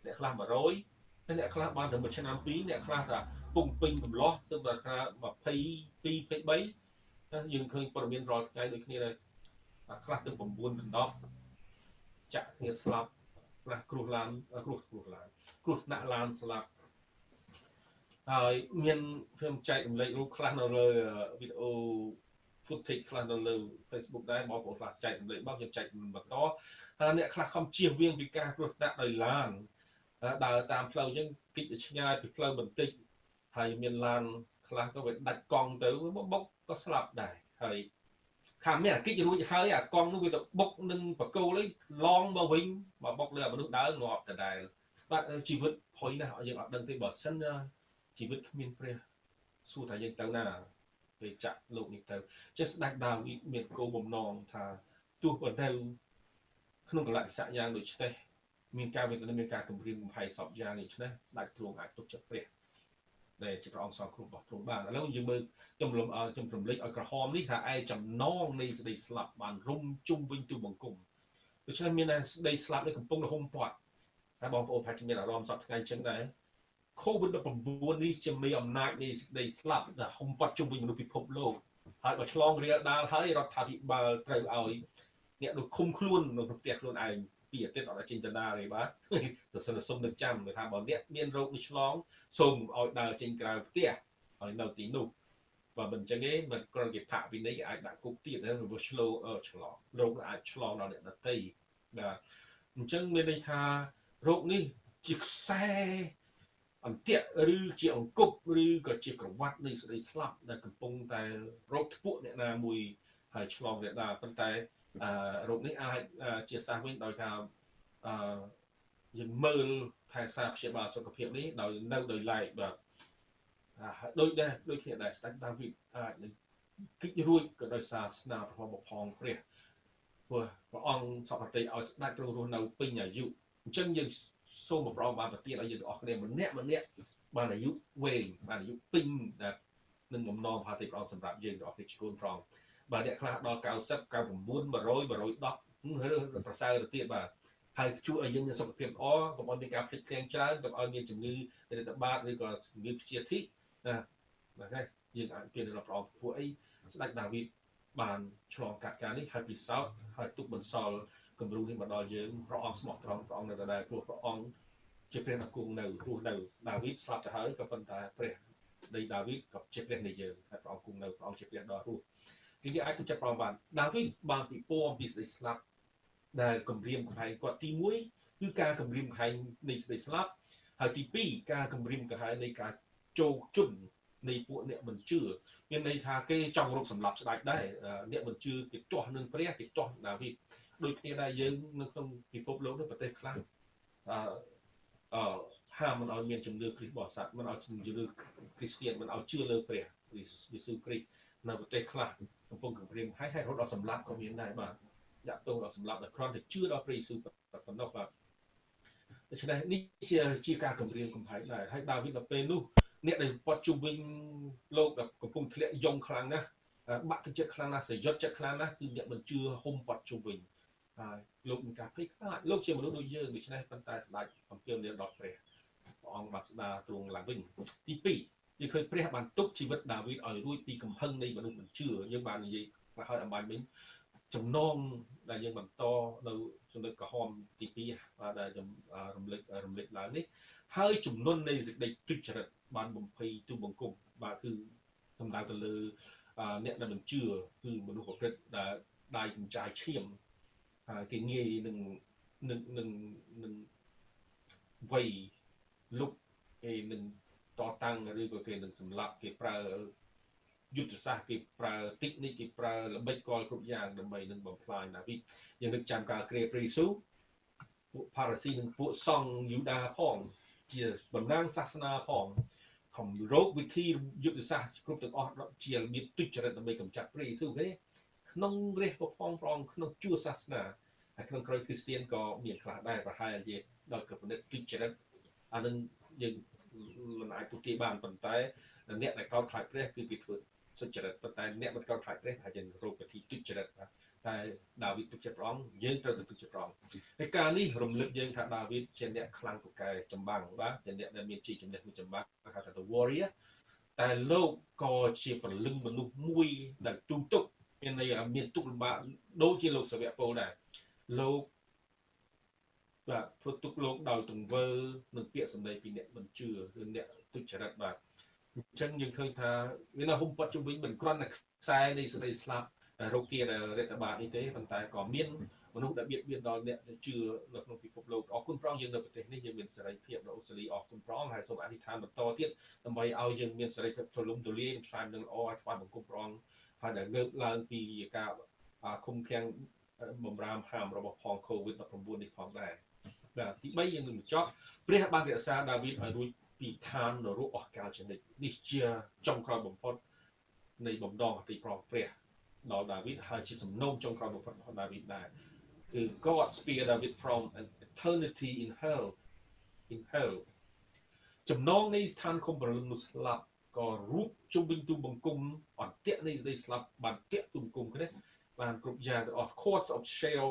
អ្នកខ្លះ100 ហើយអ្នកខ្លះបានតែ1ឆ្នាំ2អ្នកខ្លះថាពុំពេញកំឡោះទៅដល់ថា22 23យើងឃើញព័ត៌មានរាល់ថ្ងៃដូចគ្នាដែរខ្លះទៅ9ទៅ10ចាក់គ្នាស្លាប់ខ្លះគ្រោះឡានគ្រោះគ្រោះឡានគ្រោះថ្នាក់ឡានស្លាប់ហើយមានខ្ញុំចែករំលែករូបខ្លះនៅលើវីដេអូ footage ខ្លះនៅលើ Facebook ដែរបងប្អូនខ្លះចែករំលែកមកខ្ញុំចែកបន្តហើយអ្នកខ្លះខំជៀសវាងពីការគ្រោះថ្នាក់ដោយឡាន ដើរតាមផ្លូវអញ្ចឹងគិតទៅឆ្ងាយពីផ្លូវបន្តិចហើយមានឡានខ្លះទៅវាដាច់កង់ទៅបុកក៏ស្លាប់ដែរហើយខាងមានអាគិច្ចរួចហើយអាកង់នោះវាទៅបុកនឹងបកគោលឯងឡងមកវិញមកបុកលើមនុស្សដើរងាប់ដដែលបាទជីវិតផុយណាស់យើងអត់ដឹងទេបើសិនជីវិតគ្មានព្រះសួរថាយើងទៅណាពេលចាក់លោកនេះទៅចេះស្ដេចដាវីតមានគោលបំណងថាទោះបើទៅក្នុងកលៈស័កយ៉ាងដូចនេះ មានការវេទនាមានការគម្រាមកំហែងសពយ៉ាងនេះឆ្នេះស្ដេចទ្រង់អាចទុកចិត្តព្រះដែលជាព្រះអង្គសង្គ្រោះរបស់ទ្រង់បានឥឡូវយើងមើលខ្ញុំរំខ្ញុំរំលេចឲ្យក្រហមនេះថាឯចំណងនៃសេចក្តីស្លាប់បានរុំជុំវិញទូបង្គំដូច្នេះមានតែសេចក្តីស្លាប់នេះកំពុងរហុំព័ទ្ធហើយបងប្អូនប្រហែលជាមានអារម្មណ៍សពថ្ងៃចឹងដែរ COVID-19 នេះជាមេអំណាចនៃសេចក្តីស្លាប់ដែលហុំព័ទ្ធជុំវិញមនុស្សពិភពលោកហើយបើឆ្លងរាលដាលហើយរដ្ឋាភិបាលត្រូវឲ្យអ្នកនោះឃុំខ្លួននៅក្នុងផ្ទះខ្លួនឯង ពីអាទិត្យអត់ចេញទៅណាទេបាទទៅសិនសុំនឹងចាំថាបើអ្នកមានរោគនេះឆ្លងសូមឲ្យដើរចេញក្រៅផ្ទះហើយនៅទីនោះបើមិនចឹងទេមិនគ្រាន់តែផាកវិន័យអាចដាក់គុកទៀតហើយរបួសឆ្លោឆ្លងរោគអាចឆ្លងដល់អ្នកដទៃបាទអញ្ចឹងមានន័យថារោគនេះជាខ្សែអន្ទាក់ឬជាអង្គប់ឬក៏ជាក្រវ៉ាត់នៃសេចក្តីស្លាប់ដែលកំពុងតែរោគធ្ពក់អ្នកណាមួយហើយឆ្លងអ្នកណាប៉ុន្តែ រោគនេះអាចជាសះវិញដោយថាអឺយើងមើលថែសារព្យាបាលសុខភាពនេះដោយនៅដោយឡែកបាទដូចដែរដូចគ្នាដែរស្ដេចដាវីតអាចនឹងគិតរួចក៏ដោយសារស្នាព្រះបផងព្រះព្រោះព្រះអង្គសពតិឲ្យស្ដេចទ្រង់រស់នៅពេញអាយុអញ្ចឹងយើងសូមប្រងបានប្រទានឲ្យយើងទាំងអស់គ្នាម្នាក់ម្នាក់បានអាយុវែងបានអាយុពេញដែលនឹងបំណងផាតិព្រះអង្គសម្រាប់យើងទាំងអស់គ្នាជូនប្រង បើអ្នកខ្លះដល់90 99 100 110ឬប្រសើរទៅទៀតបាទហើយជួយឲ្យយើងមានសុខភាពល្អកុំឲ្យមានការភ្លេចភ្លាំងច្រើនកុំឲ្យមានជំងឺរាតត្បាតឬក៏ជំងឺព្យាធិណាបាទហើយយើងអាចពីដល់ព្រះអង្គពួកអីស្ដេចដាវីតបានឆ្លងកាត់ការនេះហើយពិសោធន៍ហើយទុកបន្សល់គំរូនេះមកដល់យើងព្រះអង្គស្មោះត្រង់ព្រះអង្គនៅដដែលព្រោះព្រះអង្គជាព្រះដ៏គង់នៅរស់នៅដាវីតស្លាប់ទៅហើយក៏ប៉ុន្តែព្រះដីដាវីតក៏ជាព្រះនៃយើងហើយព្រះអង្គគង់នៅព្រះអង្គជាព្រះដ៏រស់ គឺយើងអាចទៅចិត្តព្រះអង្គបានដាវីតបានពិពណ៌អំពីសេចក្តីស្លាប់ដែលគម្រាមកំហែងគាត់ទី1គឺការគម្រាមកំហែងនៃសេចក្តីស្លាប់ហើយទី2ការគម្រាមកំហែងនៃការជោគជន់នៃពួកអ្នកមិនជឿមានន័យថាគេចង់រកសម្លាប់ស្ដេចដែរអ្នកមិនជឿគេទាស់នឹងព្រះគេទាស់ដាវីតដូចគ្នាដែរយើងនៅក្នុងពិភពលោកនេះប្រទេសខ្លះអឺអឺហាមមិនឲ្យមានជំនឿគ្រីស្ទបរិស័ទមិនឲ្យជំនឿគ្រីស្ទានមិនឲ្យជឿលើព្រះយេស៊ូវគ្រីស្ទនៅប្រទេសខ្លះ កំពុងគម្រាមហើយហើយរត់ដល់សម្លាប់ក៏មានដែរបាទដាក់ទោសដល់សម្លាប់ដល់គ្រាន់តែជឿដល់ព្រះយេស៊ូវប៉ុណ្ណោះបាទដូច្នេះនេះជាជាការគម្រាមកំហែងដែរហើយដាវីតដល់ពេលនោះអ្នកដែលពាត់ជុំវិញលោកដែលកំពុងធ្លាក់យំខ្លាំងណាស់បាក់ទឹកចិត្តខ្លាំងណាស់សយុទ្ធចិត្តខ្លាំងណាស់គឺអ្នកមិនជឿហុំពាត់ជុំវិញហើយលោកមានការភ័យខ្លាចលោកជាមនុស្សដូចយើងដូច្នេះប៉ុន្តែស្ដេចអំពាវនាវដល់ព្រះព្រះអង្គបានស្ដារទ្រង់ឡើងវិញទី2 យើងឃើញព្រះបានទុកជីវិតដាវីតឲ្យរួចពីកំហឹងនៃមនុស្សមិនជឿយើងបាននិយាយមកហើយអំបញ្ញមិញចំណងដែលយើងបន្តនៅចំណុចក្រហមទី2បាទដែលខ្ញុំរំលឹករំលឹកឡើងនេះហើយចំនួននៃសេចក្តីទុច្ចរិតបានបំភ័យទូបង្គំបាទគឺសំដៅទៅលើអ្នកដែលមិនជឿគឺមនុស្សប្រព្រឹត្តដែលដៃចំចាយឈាមហើយគេងាយនឹងនឹងនឹងនឹងវ័យលុបគេនឹង តតាំងឬក៏គេនឹងសម្លាប់គេប្រើយុទ្ធសាស្ត្រគេប្រើទិចនេះគេប្រើល្បិចកលគ្រប់យ៉ាងដើម្បីនឹងបំផ្លាញដាវីតយើងនឹកចាំការគ្រាព្រះយេស៊ូវពួកផារ៉ាស៊ីនិងពួកសង្ឃយូដាផងជាតំណាងសាសនាផងខំរោគវិធីយុទ្ធសាស្ត្រគ្រប់ទាំងអស់ជារបៀបទុច្ចរិតដើម្បីកម្ចាត់ព្រះយេស៊ូវទេក្នុងរះពផងព្រះអង្គក្នុងជួរសាសនាហើយក្នុងក្រោយគ្រីស្ទៀនក៏មានខ្លះដែរប្រហែលជាដល់កពិនិត្យទុច្ចរិតអានឹងយើង មិនអាចទូទាយបានប៉ុន្តែអ្នកដែលកោតខ្លាចព្រះគឺគេធ្វើសុចរិតប៉ុន្តែអ្នកមិនកោតខ្លាចព្រះថាជារោគវិធីទុច្ចរិតបាទតែដាវីតទុកចិត្តព្រះអង្គយើងត្រូវទៅទុកចិត្តព្រះអង្គហើយការនេះរំលឹកយើងថាដាវីតជាអ្នកខ្លាំងពូកែចម្បាំងបាទជាអ្នកដែលមានជីចំណេះមួយចម្បាំងហៅថា the warrior តែលោកក៏ជាព្រលឹងមនុស្សមួយដែលទូទុកមានន័យថាមានទុកលំបាកដូចជាលោកសាវកពោលដែរលោក បាទធ្វើទុកលោកដោយទង្វើនិងពាក្យសម្ដីពីអ្នកមិនជឿឬអ្នកទុច្ចរិតបាទអញ្ចឹងយើងឃើញថាវានៅហុំព័ទ្ធជុំវិញមិនគ្រាន់តែខ្សែនៃសេចក្តីស្លាប់រោគទារដ្ឋបាលនេះទេប៉ុន្តែក៏មានមនុស្សដែលបៀតបៀនដល់អ្នកដែលជឿនៅក្នុងពិភពលោកអរគុណព្រះអង្គយើងនៅប្រទេសនេះយើងមានសេរីភាពនៅអូស្ត្រាលីអរគុណព្រះអង្គហើយសូមអធិដ្ឋានបន្តទៀតដើម្បីឲ្យយើងមានសេរីភាពទូលំទូលាយផ្សាយនឹងល្អឲ្យថ្វាយបង្គំព្រះអង្គហើយដែលលើកឡើងពីការឃុំឃាំងបំរាមហាមរបស់ផង COVID-19 នេះផងដែរ បាទទី3យើងនឹងបញ្ចប់ព្រះបានរក្សាដាវីតឲ្យរួចពីឋាននរកអស់កលចនិចនេះជាចុងក្រោយបំផុតនៃបំដងអតិប្រព្រះដល់ដាវីតហើយជាសំណូមចុងក្រោយបំផុតរបស់ដាវីតដែរគឺ God spare David from an eternity in hell in hell ចំណងនៃស្ថានគុំប្រលឹងនោះស្លាប់ក៏រូបជុំវិញទូបង្គំអន្ទាក់នៃសេចក្តីស្លាប់បានតាក់ទូបង្គំគ្នាបានគ្រប់យ៉ាងទាំងអស់ courts of shell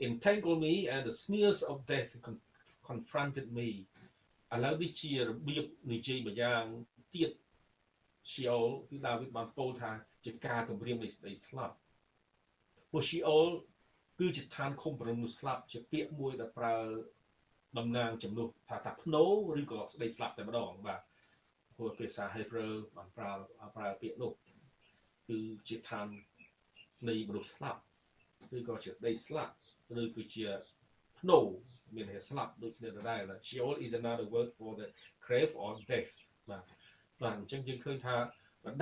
entangle me and the sneers of death confronted me ឥឡូវនេះជារបៀបនិយាយម្យ៉ាងទៀត Sheol គឺដាវីតបានពោលថាជាការគម្រាមនៃស្ដីស្លាប់ពួក Sheol គឺជាឋានឃុំប្រមនុស្សស្លាប់ជាពាក្យមួយដែលប្រើតំណាងចំនួនថាថាភ្នោឬក៏ស្ដីស្លាប់តែម្ដងបាទព្រោះភាសា Hebrew បានប្រើប្រើពាក្យនោះគឺជាឋាននៃមនុស្សស្លាប់ ឬក៏ជាស្ដីស្លាប់ឬគឺជាភ្នោមានតែស្លាប់ដូចគ្នាដដែល Sheol is another word for the grave or death បាទបាទអញ្ចឹងយើងឃើញថា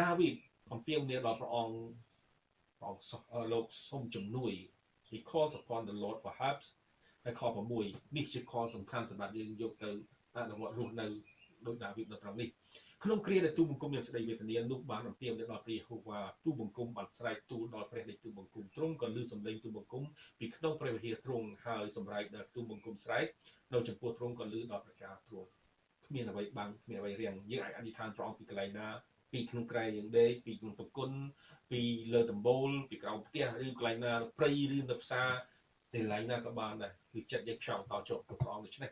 ដាវីតអំពាវនាវដល់ព្រះអង្គព្រះអង្គលោកសូមជំនួយ he calls upon the Lord for help ហើយខ6នេះជាខសំខាន់សម្រាប់យើងយកទៅអនុវត្តរស់នៅដោយដាវីតនៅត្រង់នេះ ក្នុងគ្រាដែលទូបង្គំមានស្ដីវេទនានោះបានអំពាវនាវដល់ព្រះយេហូវ៉ាទូបង្គំបានស្រែកទូលដល់ព្រះនៃទូបង្គំទ្រង់ក៏ឮសំឡេងទូបង្គំពីក្នុងព្រះវិហារទ្រង់ហើយសម្រែកដល់ទូបង្គំស្រែកនៅចំពោះទ្រង់ក៏ឮដល់ព្រះការទ្រង់គ្មានអ្វីបាំងគ្មានអ្វីរាំងយើងអាចអធិដ្ឋានព្រះអង្គពីកន្លែងណាពីក្នុងក្រែយើងដេកពីក្នុងប្រគុណពីលើដំបូលពីក្រោមផ្ទះឬកន្លែងណាព្រៃឬនៅផ្សារទីកន្លែងណាក៏បានដែរគឺចិត្តយើងខ្យល់តចុះព្រះអង្គដូច្នេះ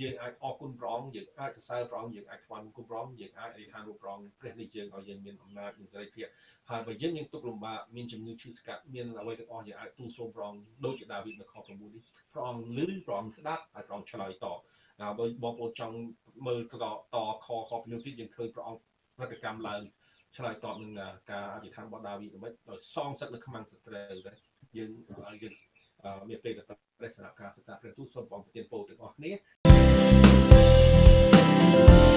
យើងអាចអរគុណព្រះអង្គយើងអាចសរសើរព្រះអង្គយើងអាចថ្វាយបង្គំព្រះអង្គយើងអាចអធិដ្ឋានរូបព្រះអង្គព្រះនេះយើងឲ្យយើងមានអំណាចមានសេរីភាពហើយបើយើងមានទុកលំបាកមានជំងឺឈឺស្កាត់មានអ្វីទាំងអស់យើងអាចទូលសូមព្រះអង្គដូចជាដាវីតនៅខ9នេះព្រះអង្គឮព្រះអង្គស្ដាប់ហើយព្រះអង្គឆ្លើយតបហើយបើបងប្អូនចង់មើលតតខខពីនោះទៀតយើងឃើញព្រះអង្គប្រតិកម្មឡើងឆ្លើយតបនឹងការអធិដ្ឋានរបស់ដាវីតមិនដោយសងសឹកនៅខ្មាំងសត្រូវយើងយើងមានពេលទៅព្រះសម្រាប់ការសិក្សាព្រះទូតសូមបងប្រទានពរទាំងអស់គ្នា Bye.